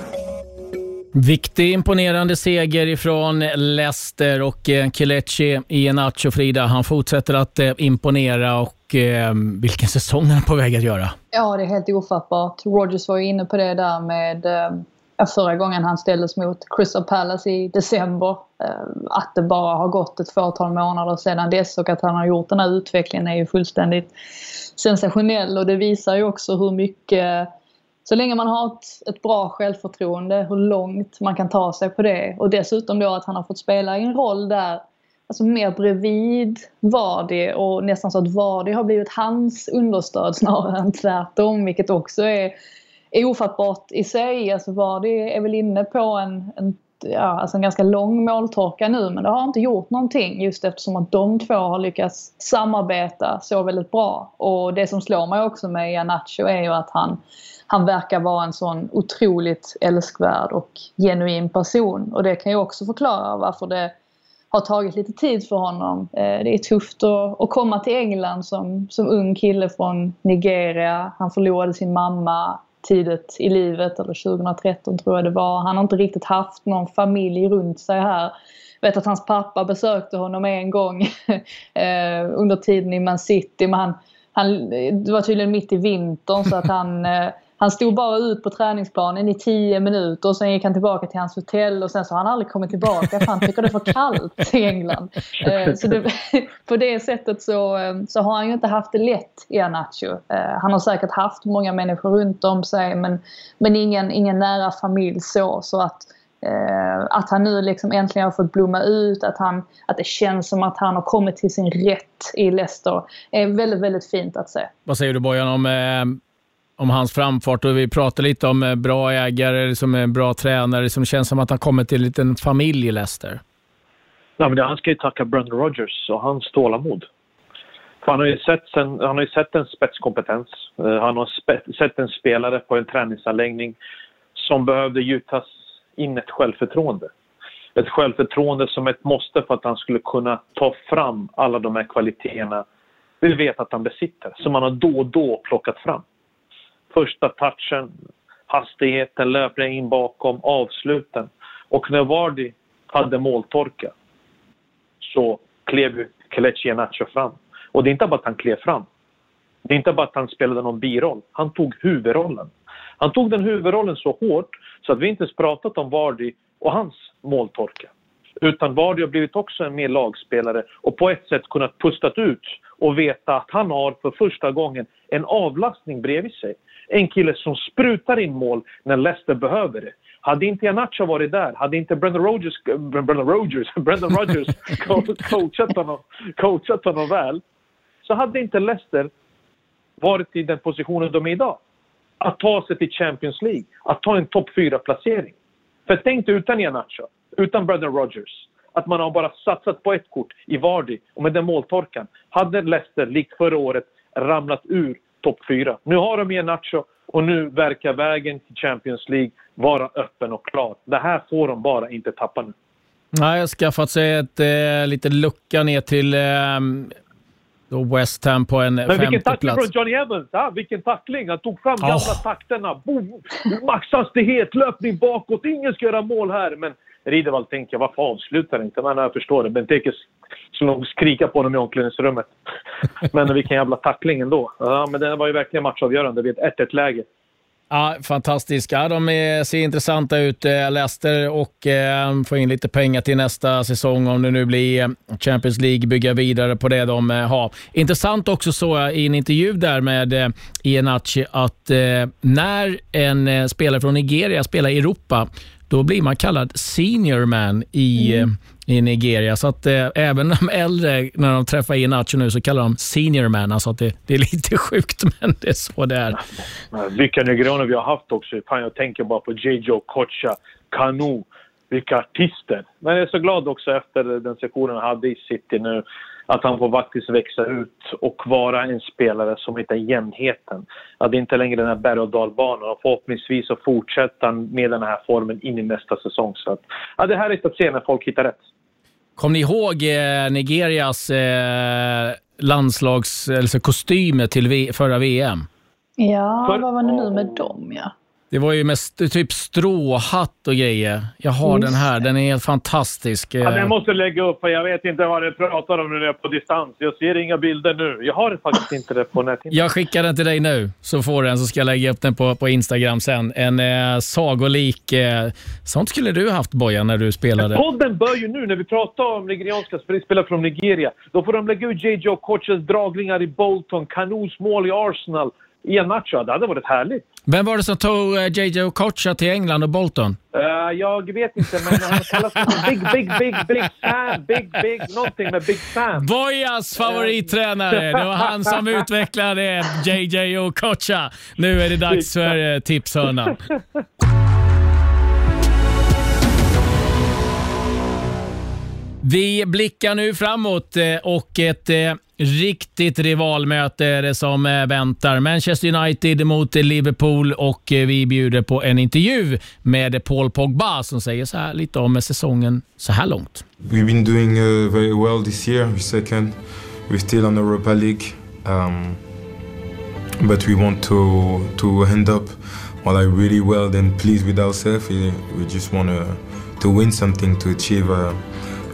Viktig, imponerande seger ifrån Leicester och eh, Kelechi Iheanacho, Frida, han fortsätter att eh, imponera och eh, vilken säsong han är på väg att göra. Ja, det är helt ofattbart. Rogers var ju inne på det där med eh, Eh, förra gången han ställdes mot Crystal Palace i december. Eh, att det bara har gått ett fåtal månader sedan dess och att han har gjort den här utvecklingen är ju fullständigt sensationell och det visar ju också hur mycket så länge man har ett, ett, bra självförtroende, hur långt man kan ta sig på det. Och dessutom då att han har fått spela i en roll där, alltså mer bredvid Vardy och nästan så att Vardy har blivit hans understöd snarare än tvärtom. Vilket också är ofattbart i sig. Alltså Vardy är väl inne på en, en ja, alltså en ganska lång måltorka nu men det har inte gjort någonting just eftersom att de två har lyckats samarbeta så väldigt bra. Och det som slår mig också med Ianacho är ju att han han verkar vara en sån otroligt älskvärd och genuin person. Och det kan ju också förklara varför det har tagit lite tid för honom. Eh, det är tufft att, komma till England som, som ung kille från Nigeria. Han förlorade sin mamma tidigt i livet, eller 2013 tror jag det var. Han har inte riktigt haft någon familj runt sig här. Jag vet att hans pappa besökte honom en gång eh, under tiden i Man City. Men han, han, det var tydligen mitt i vintern så att han eh, han stod bara ut på träningsplanen i tio minuter och sen gick han tillbaka till hans hotell och sen så har han aldrig kommit tillbaka för han tycker det är för kallt i England. Eh, så det, på det sättet så, eh, så har han ju inte haft det lätt i Anacho. Eh, han har säkert haft många människor runt om sig men, men ingen, ingen nära familj så. så att, att han nu liksom äntligen har fått blomma ut, att, han, att det känns som att han har kommit till sin rätt i Leicester är väldigt, väldigt fint att se. Vad säger du Bojan om om hans framfart och vi pratar lite om eh, bra ägare, som är bra tränare, som känns som att han kommit till en liten familj i Leicester. Ja, men han ska ju tacka Brendan Rodgers och hans tålamod. För han har ju sett, sen, han har ju sett en spetskompetens. Uh, han har spe, sett en spelare på en träningsanläggning som behövde gjutas in ett självförtroende. Ett självförtroende som ett måste för att han skulle kunna ta fram alla de här kvaliteterna vi vet att han besitter, som han har då och då plockat fram första touchen, hastigheten, löpningen in bakom, avsluten. Och när Vardy hade måltorka så klev ju Kelechi Iheanacho fram. Och det är inte bara att han klev fram. Det är inte bara att han spelade någon biroll. Han tog huvudrollen. Han tog den huvudrollen så hårt så att vi inte ens pratat om Vardy och hans måltorka. Utan Vardy har blivit också en mer lagspelare och på ett sätt kunnat pustat ut och veta att han har för första gången en avlastning bredvid sig. En kille som sprutar in mål när Leicester behöver det. Hade inte Janacha varit där, hade inte Brendan Rogers, Brendan Rogers, Brendan Rogers coachat, honom, coachat honom väl, så hade inte Leicester varit i den positionen de är idag. Att ta sig till Champions League, att ta en topp 4-placering. För tänk dig utan Janacha, utan Brendan Rogers, att man har bara satsat på ett kort i Vardy och med den måltorkan hade Leicester, likt förra året, ramlat ur topp fyra. Nu har de en Nacho och nu verkar vägen till Champions League vara öppen och klar. Det här får de bara inte tappa nu. Nej, skaffat sig ett eh, lite lucka ner till eh, West Ham på en Men vilken tackling från Johnny Evans! Ah, vilken tackling! Han tog fram gamla oh. takterna. Boom! Maxhastighet, löpning bakåt. Ingen ska göra mål här. Men Riddervall tänker, varför avslutar inte? Men jag förstår det. Benteke skulle nog skrika på honom i omklädningsrummet. Men vilken jävla tackling ändå. Ja, men den var ju verkligen matchavgörande vid ett 1-1 läge. Ja, fantastiska. De är, ser intressanta ut, eh, Leicester, och eh, får in lite pengar till nästa säsong om det nu blir eh, Champions League, bygga vidare på det de eh, har. Intressant också så jag i en intervju där med eh, Iheanacho att eh, när en eh, spelare från Nigeria spelar i Europa, då blir man kallad senior man i, Mm. eh, i Nigeria. Så att eh, även de äldre, när de träffar Iheanacho nu, så kallar de senior man. Alltså att det, det är lite sjukt, men det är så det är. Vilka nigerianer vi har haft också. Fan, jag tänker bara på J.J. Kocha, Kanu. Vilka artister. Men jag är så glad också efter den sessionen han hade i City nu att han får faktiskt växa ut och vara en spelare som hittar jämnheten. Att det inte längre är den här berg och dalbanan och förhoppningsvis så fortsätter han med den här formen in i nästa säsong. Så att, ja, det är härligt att se när folk hittar rätt. Kom ni ihåg eh, Nigerias eh, landslags, alltså kostymer till v- förra VM? Ja, vad var det nu med dem ja? Det var ju med st- typ stråhatt och grejer. Jag har Just den här, den är helt fantastisk. Ja, jag måste lägga upp för jag vet inte vad du pratar om när du är på distans. Jag ser inga bilder nu. Jag har faktiskt inte det på nätet. Jag skickar den till dig nu, så får du den, så ska jag lägga upp den på, på Instagram sen. En eh, sagolik... Eh, sånt skulle du haft Bojan när du spelade. Podden bör ju nu, när vi pratar om nigerianska spelare från Nigeria, då får de lägga ut J.J. Okochas dragningar i Bolton, Kanus mål i Arsenal i en match. Ja, Det hade varit härligt. Vem var det som tog eh, JJ Okocha till England och Bolton? Eh, jag vet inte, men han kallas för Big, Big, Big, Big Sam. Big, Big, någonting med Big Sam. Bojans favorittränare. Det var han som utvecklade JJ Okocha. Nu är det dags för eh, tipshörnan. Vi blickar nu framåt eh, och ett eh, riktigt rivalmöte är det som eh, väntar. Manchester United mot Liverpool och vi bjuder på en intervju med Paul Pogba som säger så här lite om säsongen så här långt. We've been doing uh, very well this year. We're second. We're still on Europa League, um, but we want to to end up well, like really well and pleased with ourselves. We, we just want to to win something to achieve uh,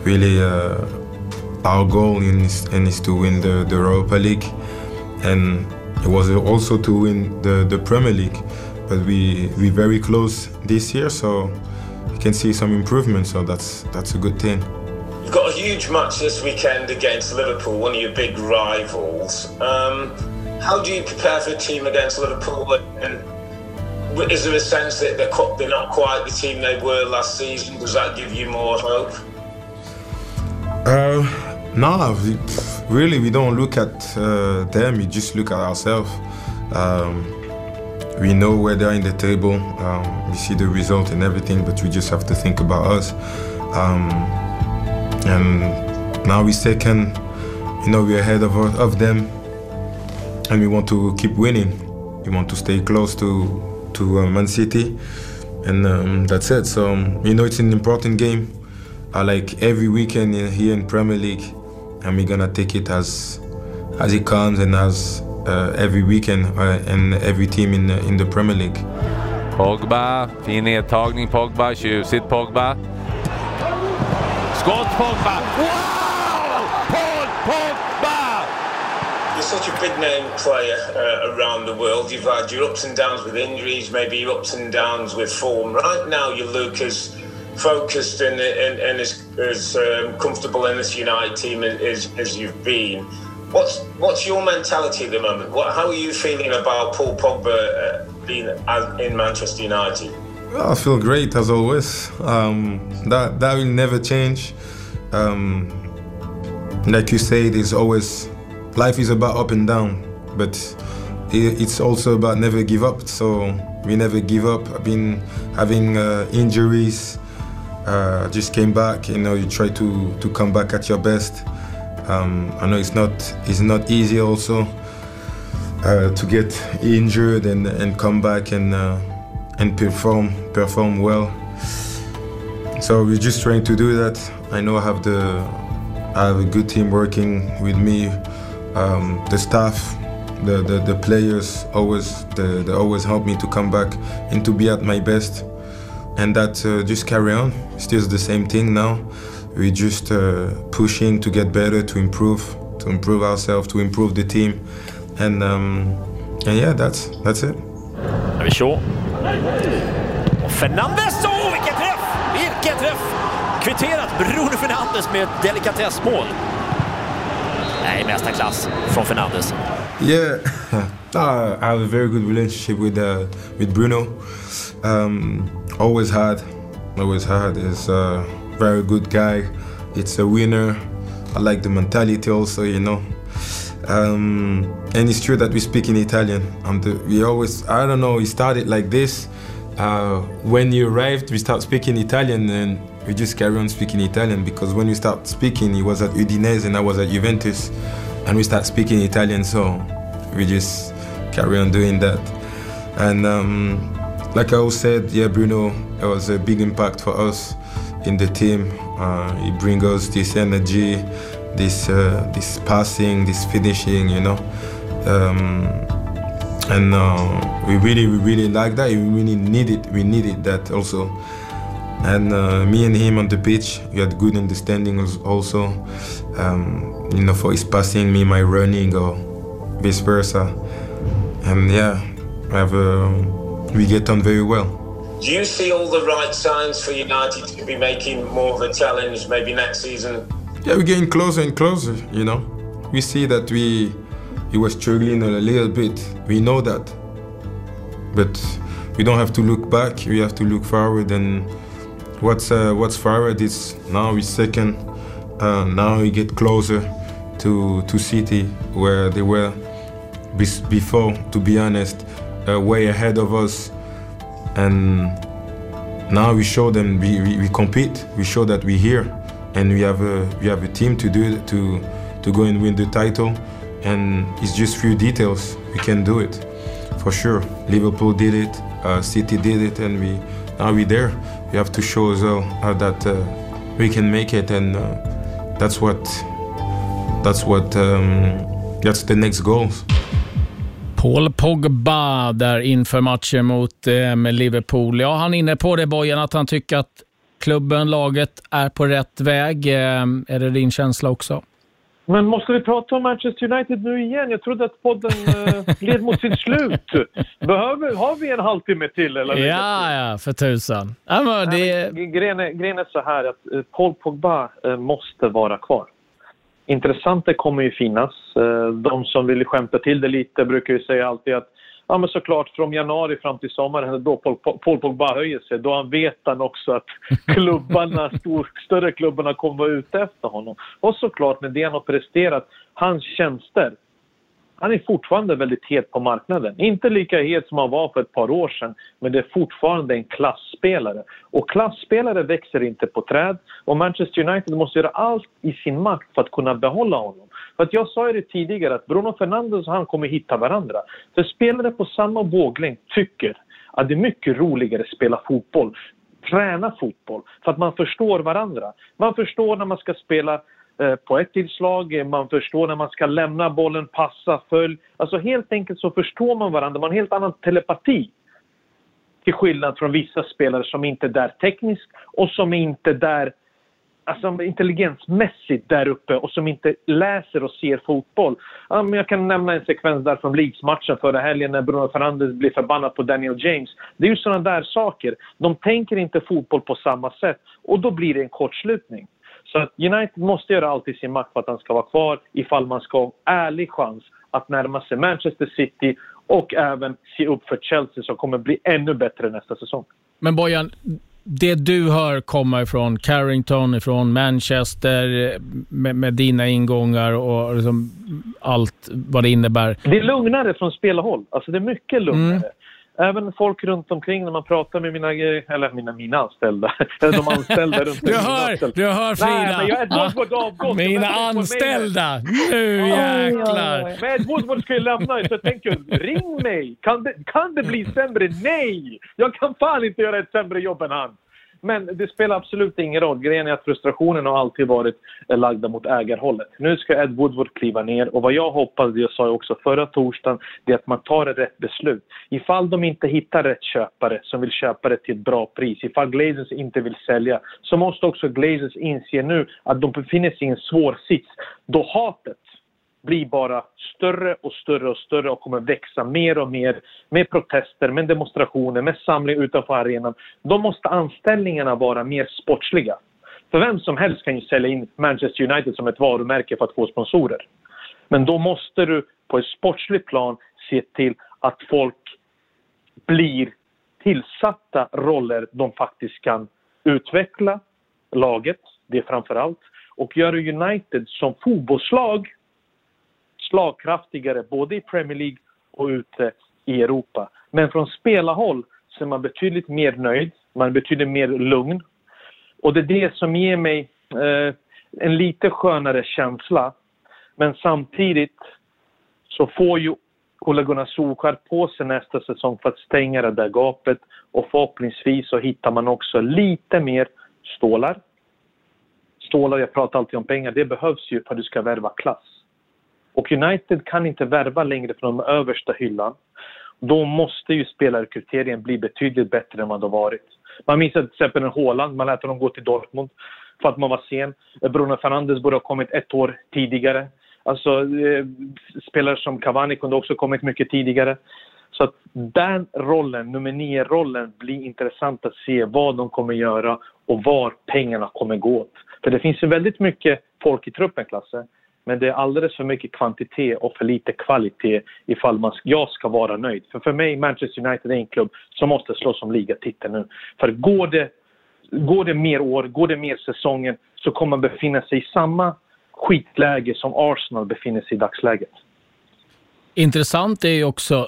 really uh, our goal in is, and is to win the, the Europa League, and it was also to win the, the Premier League. But we we very close this year, so you can see some improvement. So that's that's a good thing. You've got a huge match this weekend against Liverpool, one of your big rivals. Um, how do you prepare for a team against Liverpool? And is there a sense that they're, they're not quite the team they were last season? Does that give you more hope? Uh, no, we, really, we don't look at uh, them. We just look at ourselves. Um, we know where they're in the table. Um, we see the result and everything, but we just have to think about us. Um, and now we're second. You know, we're ahead of of them, and we want to keep winning. We want to stay close to to uh, Man City, and um, that's it. So um, you know, it's an important game uh, like every weekend in, here in Premier League, and we're gonna take it as as it comes and as uh, every weekend uh, and every team in the, in the Premier League. Pogba, fin nedtagning Pogba, tjusigt Pogba. Skott Pogba! Wow! Paul Pogba! You're such a big name player uh, around the world. You've had your ups and downs with injuries, maybe your ups and downs with form. Right now, you look as focused and, and, and as, as um, comfortable in this United team as, as you've been. What's what's your mentality at the moment? What, how are you feeling about Paul Pogba uh, being in Manchester United? I feel great as always. Um, that that will never change. Um, like you say, there's always life is about up and down, but it, it's also about never give up. So we never give up. I've been having uh, injuries. Uh, just came back. You know, you try to to come back at your best. Um, I know it's not it's not easy also uh, to get injured and and come back and uh, and perform perform well. So we're just trying to do that. I know I have the I have a good team working with me, um, the staff, the, the, the players always the, they always help me to come back and to be at my best, and that uh, just carry on. It's still the same thing now. We're just uh, pushing to get better, to improve, to improve ourselves, to improve the team, and um, and yeah, that's that's it. David Shaw. Och Fernandes! Oh, vilken träff! Vilken träff! Kvitterat Bruno Fernandes med ett delikatessmål. Nej, mästarklass från Fernandes. Yeah, uh, I have a very good relationship with uh, with Bruno. Um, always had, always had. He's a very good guy. It's a winner. I like the mentality also, you know. Um, and it's true that we speak in Italian. Um, the, we always, I don't know, we started like this. Uh, when you arrived, we start speaking Italian and we just carry on speaking Italian because when we start speaking, he was at Udinese and I was at Juventus, and we start speaking Italian, so we just carry on doing that. And um, like I said, yeah, Bruno it was a big impact for us in the team. Uh, he brings us this energy, this uh, this passing, this finishing, you know. Um, and uh, we really, we really like that. We really needed, we needed that also. And uh, me and him on the pitch, we had good understanding also. Um, you know, for his passing, me my running, or vice versa. And yeah, I have uh, we get on very well. Do you see all the right signs for United to be making more of a challenge maybe next season? Yeah, we're getting closer and closer. You know, we see that we he was struggling a little bit. We know that, but we don't have to look back. We have to look forward. And what's uh, what's forward is now we're second. Uh, now we get closer to to City, where they were before. To be honest, uh, way ahead of us, and now we show them we, we, we compete. We show that we're here, and we have a we have a team to do it to to go and win the title. And it's just few details. We can do it, for sure. Liverpool did it, uh, City did it, and we now we're there. We have to show as well uh, that we can make it, and uh, that's what that's what um, that's the next goals. Paul Pogba där inför matchen mot eh, Liverpool. Ja, han är inne på det Bojan, att han tycker att klubben, laget är på rätt väg. Eh, är det din känsla också? Men måste vi prata om Manchester United nu igen? Jag trodde att podden eh, led mot sitt slut. Behöver, har vi en halvtimme till? Eller? Ja, ja, för tusan. Ja, det... Grejen, är, så här att eh, Paul Pogba eh, måste vara kvar. Intressanta kommer ju finnas. Eh, De som vill skämta till det lite brukar ju säga alltid att ja, men såklart från januari fram till sommaren då Paul, Paul Pogba höjer sig. Då han vet han också att klubbarna, stor, större klubbarna kommer vara ute efter honom. Och såklart med det han har presterat, hans tjänster. Han är fortfarande väldigt het på marknaden. Inte lika het som han var för ett par år sedan, men det är fortfarande en klassspelare. Och klassspelare växer inte på träd och Manchester United måste göra allt i sin makt för att kunna behålla honom. För att jag sa ju det tidigare att Bruno Fernandes och han kommer hitta varandra. För spelare på samma våglängd tycker att det är mycket roligare att spela fotboll träna fotboll för att man förstår varandra. Man förstår när man ska spela Eh, på ett tillslag, eh, man förstår när man ska lämna bollen, passa, följ. Alltså helt enkelt så förstår man varandra, man har en helt annan telepati. Till skillnad från vissa spelare som inte är där tekniskt och som inte eh, är där alltså, intelligensmässigt där uppe och som inte läser och ser fotboll. Ja, men jag kan nämna en sekvens där från Leeds-matchen förra helgen när Bruno Fernandes blir förbannad på Daniel James. Det är ju sådana där saker. De tänker inte fotboll på samma sätt och då blir det en kortslutning. Så att United måste göra allt i sin makt för att han ska vara kvar ifall man ska ha en ärlig chans att närma sig Manchester City och även se upp för Chelsea som kommer bli ännu bättre nästa säsong. Men Bojan, det du hör komma ifrån Carrington, ifrån Manchester med, med dina ingångar och liksom allt vad det innebär. Det är lugnare från spelarhåll. Alltså det är mycket lugnare. Mm. Även folk runt omkring när man pratar med mina, eller mina, mina anställda, eller de anställda runt Du hör, du hör Frida! Nej, men jag, Ed Woodward har avgått. Mina anställda! Nu jäklar! Men Ed Woodward ska ju lämna, så jag tänker ring mig. Kan det, kan det bli sämre? Nej! Jag kan fan inte göra ett sämre jobb än han. Men det spelar absolut ingen roll. Grejen är att frustrationen har alltid varit lagda mot ägarhållet. Nu ska Ed Woodward kliva ner och vad jag hoppas, det jag sa också förra torsdagen, det är att man tar ett rätt beslut. Ifall de inte hittar rätt köpare som vill köpa det till ett bra pris, ifall Glazers inte vill sälja, så måste också Glazers inse nu att de befinner sig i en svår sits. Då hatet blir bara större och större och större och kommer växa mer och mer med protester, med demonstrationer, med samling utanför arenan. Då måste anställningarna vara mer sportsliga. För vem som helst kan ju sälja in Manchester United som ett varumärke för att få sponsorer. Men då måste du på ett sportsligt plan se till att folk blir tillsatta roller de faktiskt kan utveckla laget, det framför allt, och göra United som fotbollslag slagkraftigare både i Premier League och ute i Europa. Men från spelarhåll så är man betydligt mer nöjd, man är betydligt mer lugn. Och det är det som ger mig eh, en lite skönare känsla. Men samtidigt så får ju Ole Gunnar Solskjaer på sig nästa säsong för att stänga det där gapet och förhoppningsvis så hittar man också lite mer stålar. Stålar, jag pratar alltid om pengar, det behövs ju för att du ska värva klass. Och United kan inte värva längre från den översta hyllan. Då måste ju spelarkriterien bli betydligt bättre än vad det har varit. Man minns till exempel en Haaland, man lät honom gå till Dortmund för att man var sen. Bruno Fernandes borde ha kommit ett år tidigare. Alltså, eh, spelare som Cavani kunde också kommit mycket tidigare. Så att den rollen, nummer nio-rollen, blir intressant att se vad de kommer göra och var pengarna kommer gå åt. För det finns ju väldigt mycket folk i truppen, Klasse. Men det är alldeles för mycket kvantitet och för lite kvalitet ifall man, jag ska vara nöjd. För för mig, Manchester United är en klubb som måste slåss om ligatiteln nu. För går det, går det mer år, går det mer säsongen så kommer man befinna sig i samma skitläge som Arsenal befinner sig i dagsläget. Intressant är ju också,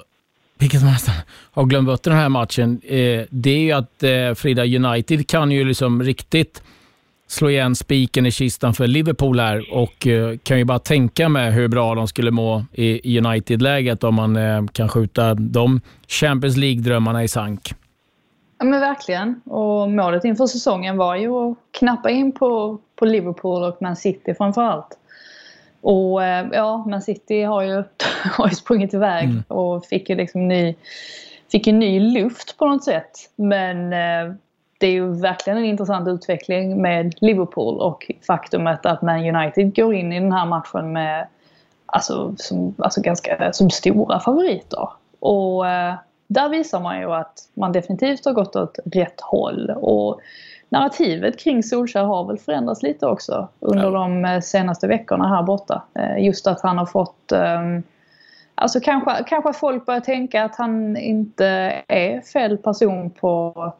vilket man nästan har glömt bort i den här matchen, eh, det är ju att eh, Frida United kan ju liksom riktigt slå igen spiken i kistan för Liverpool här och eh, kan ju bara tänka mig hur bra de skulle må i United-läget om man eh, kan skjuta de Champions League-drömmarna i sank. Ja men verkligen. Och målet inför säsongen var ju att knappa in på, på Liverpool och Man City framför allt. Och eh, ja, Man City har ju, har ju sprungit iväg mm. och fick ju liksom ny, fick ju ny luft på något sätt. Men det är ju verkligen en intressant utveckling med Liverpool och faktumet att Man United går in i den här matchen med alltså, som, alltså ganska som stora favoriter. Och eh, där visar man ju att man definitivt har gått åt rätt håll. Och narrativet kring Solskjaer har väl förändrats lite också under ja. de eh, senaste veckorna här borta. Eh, just att han har fått um, Alltså kanske, kanske folk börjar tänka att han inte är fel person på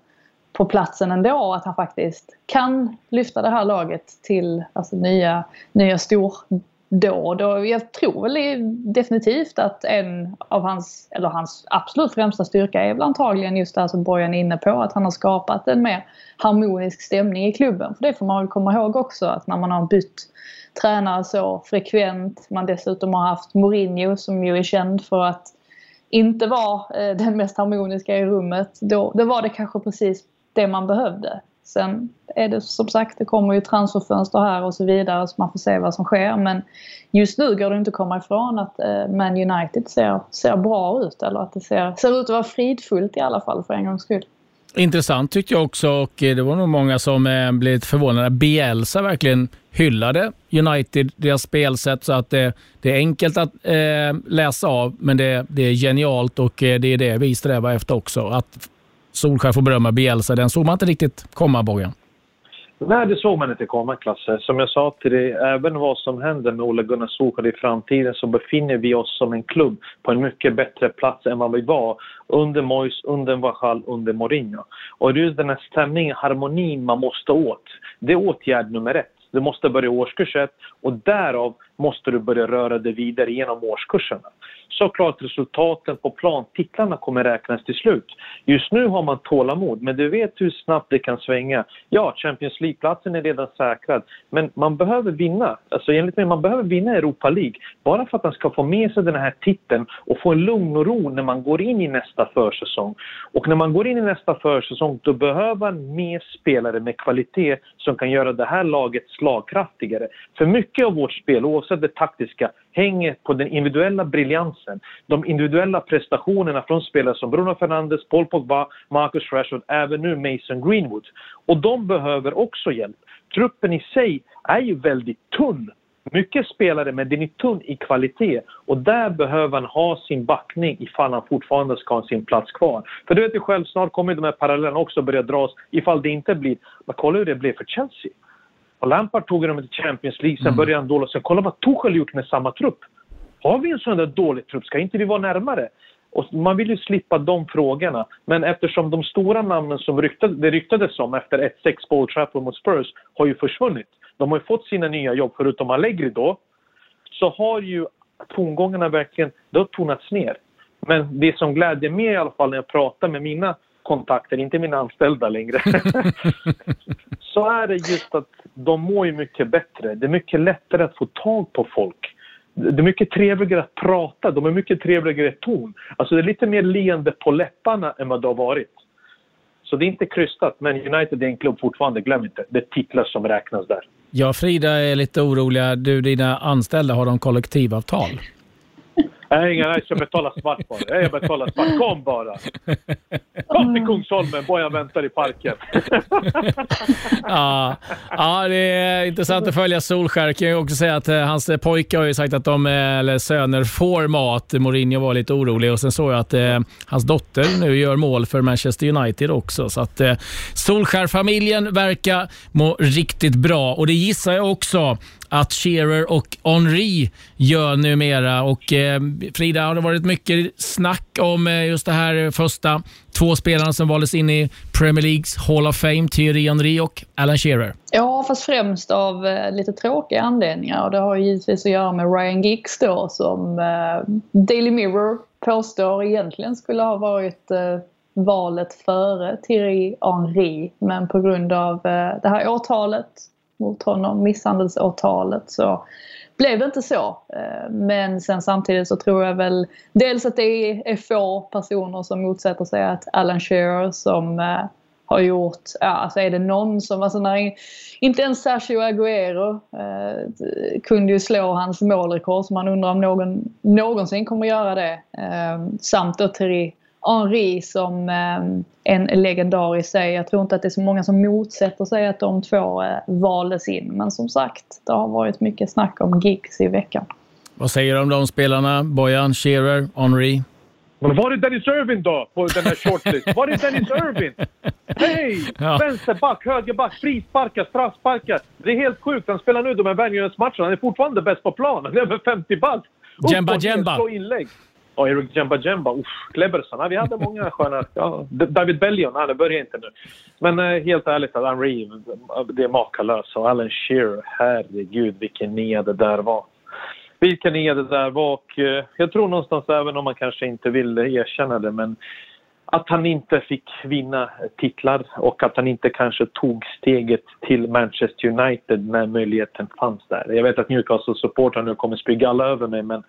på platsen ändå. Att han faktiskt kan lyfta det här laget till alltså, nya, nya stordåd. Och jag tror väl definitivt att en av hans, eller hans absolut främsta styrka är väl antagligen just det här som Bojan är inne på. Att han har skapat en mer harmonisk stämning i klubben. För det får man väl komma ihåg också att när man har bytt tränare så frekvent. Man dessutom har haft Mourinho som ju är känd för att inte vara eh, den mest harmoniska i rummet. Då, då var det kanske precis det man behövde. Sen är det som sagt, det kommer ju transferfönster här och så vidare så man får se vad som sker. Men just nu går det inte att komma ifrån att eh, Man United ser, ser bra ut. Eller att det ser, ser ut att vara fridfullt i alla fall för en gångs skull. Intressant tyckte jag också och eh, det var nog många som eh, blev förvånade. Bielsa verkligen hyllade United, deras spelsätt, så att det, det är enkelt att eh, läsa av, men det, det är genialt och eh, det är det vi strävar efter också. Att Solskär får berömma Bielsa. Den såg man inte riktigt komma, Bojan. Nej, det såg man inte komma, Klasse. Som jag sa till dig, även vad som händer med Ole Gunnar Solskjaer i framtiden så befinner vi oss som en klubb på en mycket bättre plats än vad vi var under Mois, under Vachal, under Mourinho. Och det är just den här stämningen, harmonin man måste åt. Det är åtgärd nummer ett. Du måste börja årskurs ett och därav måste du börja röra dig vidare genom årskurserna. Såklart resultaten på plan, titlarna kommer räknas till slut. Just nu har man tålamod, men du vet hur snabbt det kan svänga. Ja, Champions League-platsen är redan säkrad, men man behöver vinna. Alltså enligt mig, man behöver vinna Europa League. Bara för att man ska få med sig den här titeln och få en lugn och ro när man går in i nästa försäsong. Och när man går in i nästa försäsong, då behöver man mer spelare med kvalitet som kan göra det här laget slagkraftigare. För mycket av vårt spel, oavsett det taktiska, hänger på den individuella briljansen. De individuella prestationerna från spelare som Bruno Fernandes, Paul Pogba, Marcus Rashford, även nu Mason Greenwood. Och de behöver också hjälp. Truppen i sig är ju väldigt tunn mycket spelare, men den är tunn i kvalitet. Och där behöver han ha sin backning ifall han fortfarande ska ha sin plats kvar. För du vet ju själv, snart kommer de här parallellerna också börja dras ifall det inte blir... Men kolla hur det blev för Chelsea. Och Lampard tog dem till Champions League, sen började han dåligt. Sen kolla vad Tuchel gjort med samma trupp. Har vi en sån där dålig trupp, ska inte vi vara närmare? Och man vill ju slippa de frågorna. Men eftersom de stora namnen som ryktade, det ryktades om efter 1-6 på Old Trafford mot Spurs har ju försvunnit. De har ju fått sina nya jobb, förutom Allegri då. Så har ju tongångarna verkligen, det har tonats ner. Men det som glädjer mig i alla fall när jag pratar med mina kontakter, inte mina anställda längre, så är det just att de mår ju mycket bättre. Det är mycket lättare att få tag på folk. Det är mycket trevligare att prata, de är mycket trevligare i ton. Alltså det är lite mer leende på läpparna än vad det har varit. Så det är inte krystat, men United är en klubb fortfarande, glöm inte. Det är titlar som räknas där. Ja, Frida är lite oroliga. Du, dina anställda, har de kollektivavtal? Nej, inga, jag betalar svart bara. Jag betalar svart. Kom bara! Kom till Kungsholmen, Bojan väntar i parken. ja, ja, det är intressant att följa Solskär. Jag kan ju också säga att eh, hans eh, pojkar har ju sagt att de, eh, eller söner, får mat. Mourinho var lite orolig och sen såg jag att eh, hans dotter nu gör mål för Manchester United också. Så att eh, Solskär-familjen verkar må riktigt bra och det gissar jag också att Shearer och Henri gör numera. Och, eh, Frida, har det varit mycket snack om eh, just det här första två spelarna som valdes in i Premier Leagues Hall of Fame, Thierry Henry och Alan Shearer? Ja, fast främst av eh, lite tråkiga anledningar. Och det har givetvis att göra med Ryan Giggs då som eh, Daily Mirror påstår egentligen skulle ha varit eh, valet före Thierry Henry. Men på grund av eh, det här åtalet mot honom, misshandelsåtalet, så blev det inte så. Eh, men sen samtidigt så tror jag väl dels att det är få personer som motsätter sig att Alan Shearer som eh, har gjort, ja alltså är det någon som, alltså när, inte ens Sergio Aguero eh, kunde ju slå hans målrekord så man undrar om någon någonsin kommer göra det. Eh, samt då Thierry Henri som eh, en legendar i sig. Jag tror inte att det är så många som motsätter sig att de två eh, valdes in. Men som sagt, det har varit mycket snack om gigs i veckan. Vad säger du om de spelarna? Bojan, Shearer, Henri? Men var är Dennis Irvin då på den här shortlist? Var är Dennis Irvin? Hej! Ja. Vänsterback, högerback, frisparkar, straffsparkar. Det är helt sjukt. Han spelar nu de här Värnjöns-matcherna. Han är fortfarande bäst på planen. Han är över 50 bast. Jemba Jemba. inlägg. Ja, Eric Jemba Jemba. Uff, Kleberson. Ja, vi hade många sköna... Ja, David Bellion. Det börjar inte nu. Men eh, helt ärligt, Alan Reeve, det är makalöst. Och Alan Shearer, herregud vilken nia det där var. Vilken nia det där var. Och eh, jag tror någonstans, även om man kanske inte vill erkänna det, men att han inte fick vinna titlar och att han inte kanske tog steget till Manchester United när möjligheten fanns där. Jag vet att Newcastle-supportrar nu kommer spy alla över mig, men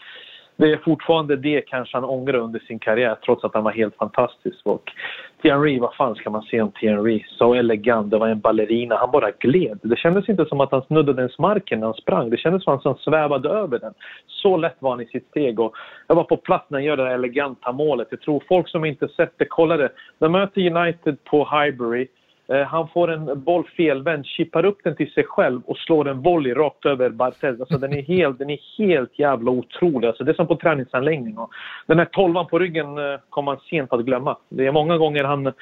det är fortfarande det kanske han ångrar under sin karriär trots att han var helt fantastisk. Och Thierry, vad fan ska man säga om Thierry? Så elegant, det var en ballerina, han bara gled. Det kändes inte som att han snuddade ens marken när han sprang, det kändes som att han svävade över den. Så lätt var han i sitt steg och jag var på plats när han gör det här eleganta målet. Jag tror folk som inte sett det, kollade. De möter United på Highbury han får en boll felvänd, chippar upp den till sig själv och slår en volley rakt över Barthez. Alltså den är helt, den är helt jävla otrolig. Alltså det är som på träningsanläggning. Den här tolvan på ryggen eh, kommer man sent att glömma. Det är många gånger han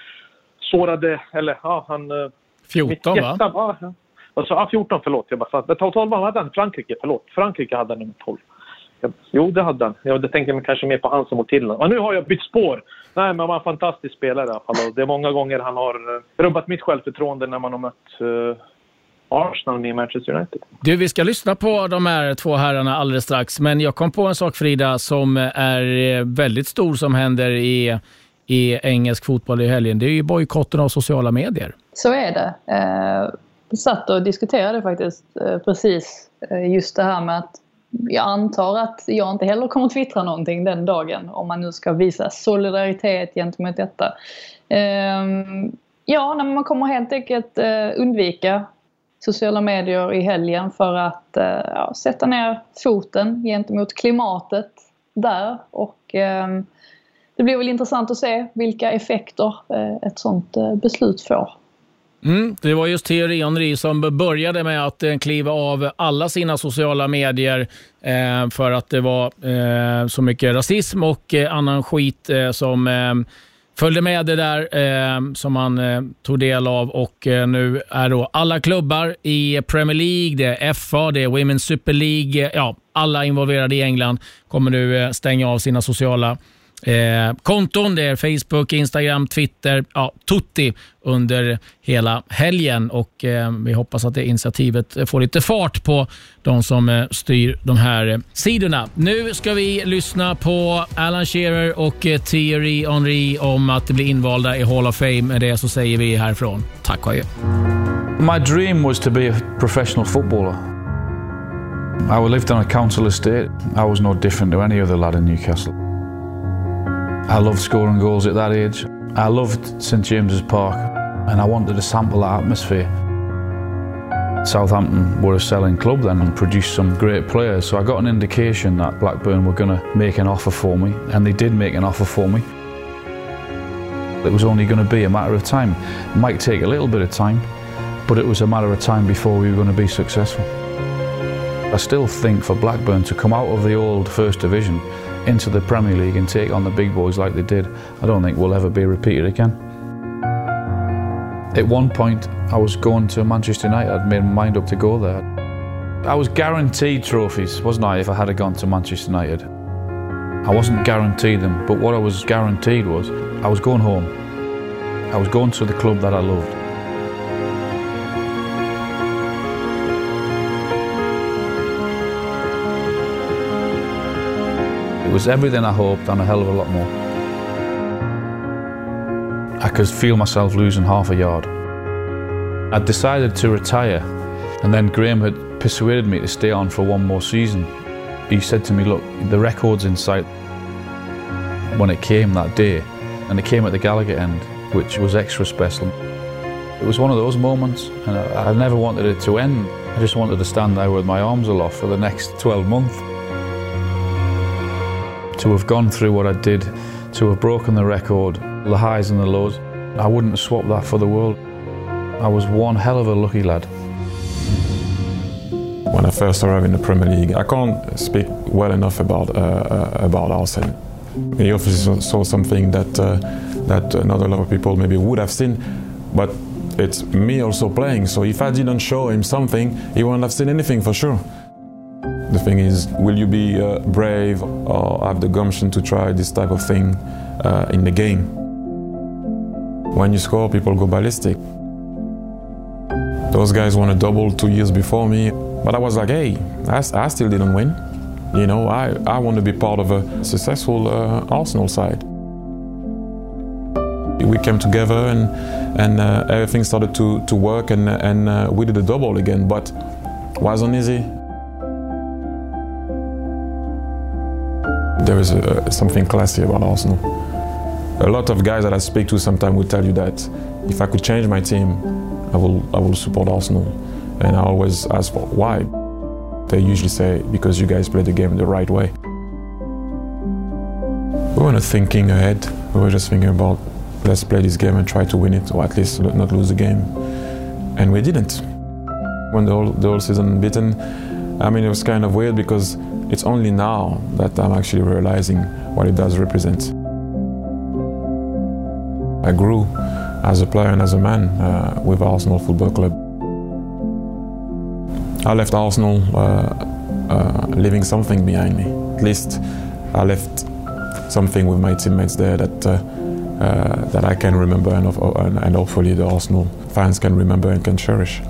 sårade, eller ja, han... 14 va? Ja, alltså, ja, 14 förlåt. Jag bara, 12 hade han, Frankrike, förlåt. Frankrike hade han nummer 12. Jo, det hade han. Jag tänkte kanske mer på han som mot Tilland. Och nu har jag bytt spår. Nej, men han var en fantastisk spelare i alla fall. Det är många gånger han har eh, rubbat mitt självförtroende när man har mött uh, Arsenal i Manchester United. Du, vi ska lyssna på de här två herrarna alldeles strax. Men jag kom på en sak, Frida, som är eh, väldigt stor som händer i, i engelsk fotboll i helgen. Det är ju bojkotten av sociala medier. Så är det. Eh, vi satt och diskuterade faktiskt eh, precis just det här med att jag antar att jag inte heller kommer twittra någonting den dagen om man nu ska visa solidaritet gentemot detta. Ehm, ja, man kommer helt enkelt eh, undvika sociala medier i helgen för att eh, ja, sätta ner foten gentemot klimatet där. Och ehm, det blir väl intressant att se vilka effekter eh, ett sånt beslut får. Mm, det var just Thierry Henry som började med att eh, kliva av alla sina sociala medier eh, för att det var eh, så mycket rasism och eh, annan skit eh, som eh, följde med det där eh, som han eh, tog del av. Och nu är då alla klubbar i Premier League, det är FA, det är Women's Super League, ja, alla involverade i England kommer nu stänga av sina sociala Eh, konton. Det är Facebook, Instagram, Twitter, ja, tutti under hela helgen och eh, vi hoppas att det initiativet får lite fart på de som eh, styr de här eh, sidorna. Nu ska vi lyssna på Alan Shearer och eh, Thierry Henry om att bli invalda i Hall of Fame. Med det så säger vi härifrån tack och adjö. My dream was to be a professional footballer. I lived on a council estate. I was no different to any other lad in Newcastle. I loved scoring goals at that age. I loved St James's Park and I wanted to sample that atmosphere. Southampton were a selling club then and produced some great players, so I got an indication that Blackburn were going to make an offer for me, and they did make an offer for me. It was only going to be a matter of time. It might take a little bit of time, but it was a matter of time before we were going to be successful. I still think for Blackburn to come out of the old First Division into the Premier League and take on the big boys like they did, I don't think will ever be repeated again. At one point, I was going to Manchester United. I'd made my mind up to go there. I was guaranteed trophies, wasn't I, if I had gone to Manchester United? I wasn't guaranteed them, but what I was guaranteed was I was going home. I was going to the club that I loved. Was everything I hoped and a hell of a lot more. I could feel myself losing half a yard. I'd decided to retire, and then Graham had persuaded me to stay on for one more season. He said to me, Look, the record's in sight. When it came that day, and it came at the Gallagher end, which was extra special. It was one of those moments, and I, I never wanted it to end. I just wanted to stand there with my arms aloft for the next 12 months. To have gone through what I did, to have broken the record, the highs and the lows, I wouldn't swap that for the world. I was one hell of a lucky lad. When I first arrived in the Premier League, I can't speak well enough about uh, uh, about Arsene. He obviously saw something that uh, that not a lot of people maybe would have seen, but it's me also playing. So if I didn't show him something, he wouldn't have seen anything for sure. The thing is, will you be uh, brave or have the gumption to try this type of thing uh, in the game? When you score, people go ballistic. Those guys won a double two years before me, but I was like, hey, I, I still didn't win. You know, I, I want to be part of a successful uh, Arsenal side. We came together and, and uh, everything started to, to work, and, and uh, we did a double again, but wasn't easy. There is a, something classy about Arsenal. A lot of guys that I speak to sometimes will tell you that if I could change my team, I will, I will support Arsenal. And I always ask for why. They usually say, because you guys play the game the right way. We were not thinking ahead. We were just thinking about let's play this game and try to win it, or at least not lose the game. And we didn't. When the whole, the whole season beaten, I mean, it was kind of weird because it's only now that I'm actually realizing what it does represent. I grew as a player and as a man uh, with Arsenal Football Club. I left Arsenal uh, uh, leaving something behind me. At least I left something with my teammates there that uh, uh, that I can remember and, and hopefully the Arsenal fans can remember and can cherish.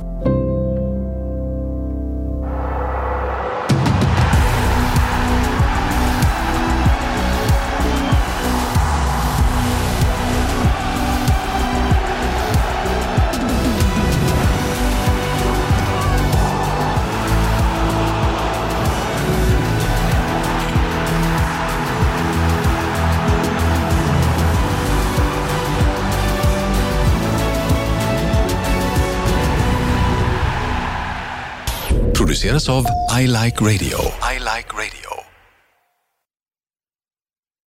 Produceras av I Like Radio. I like radio.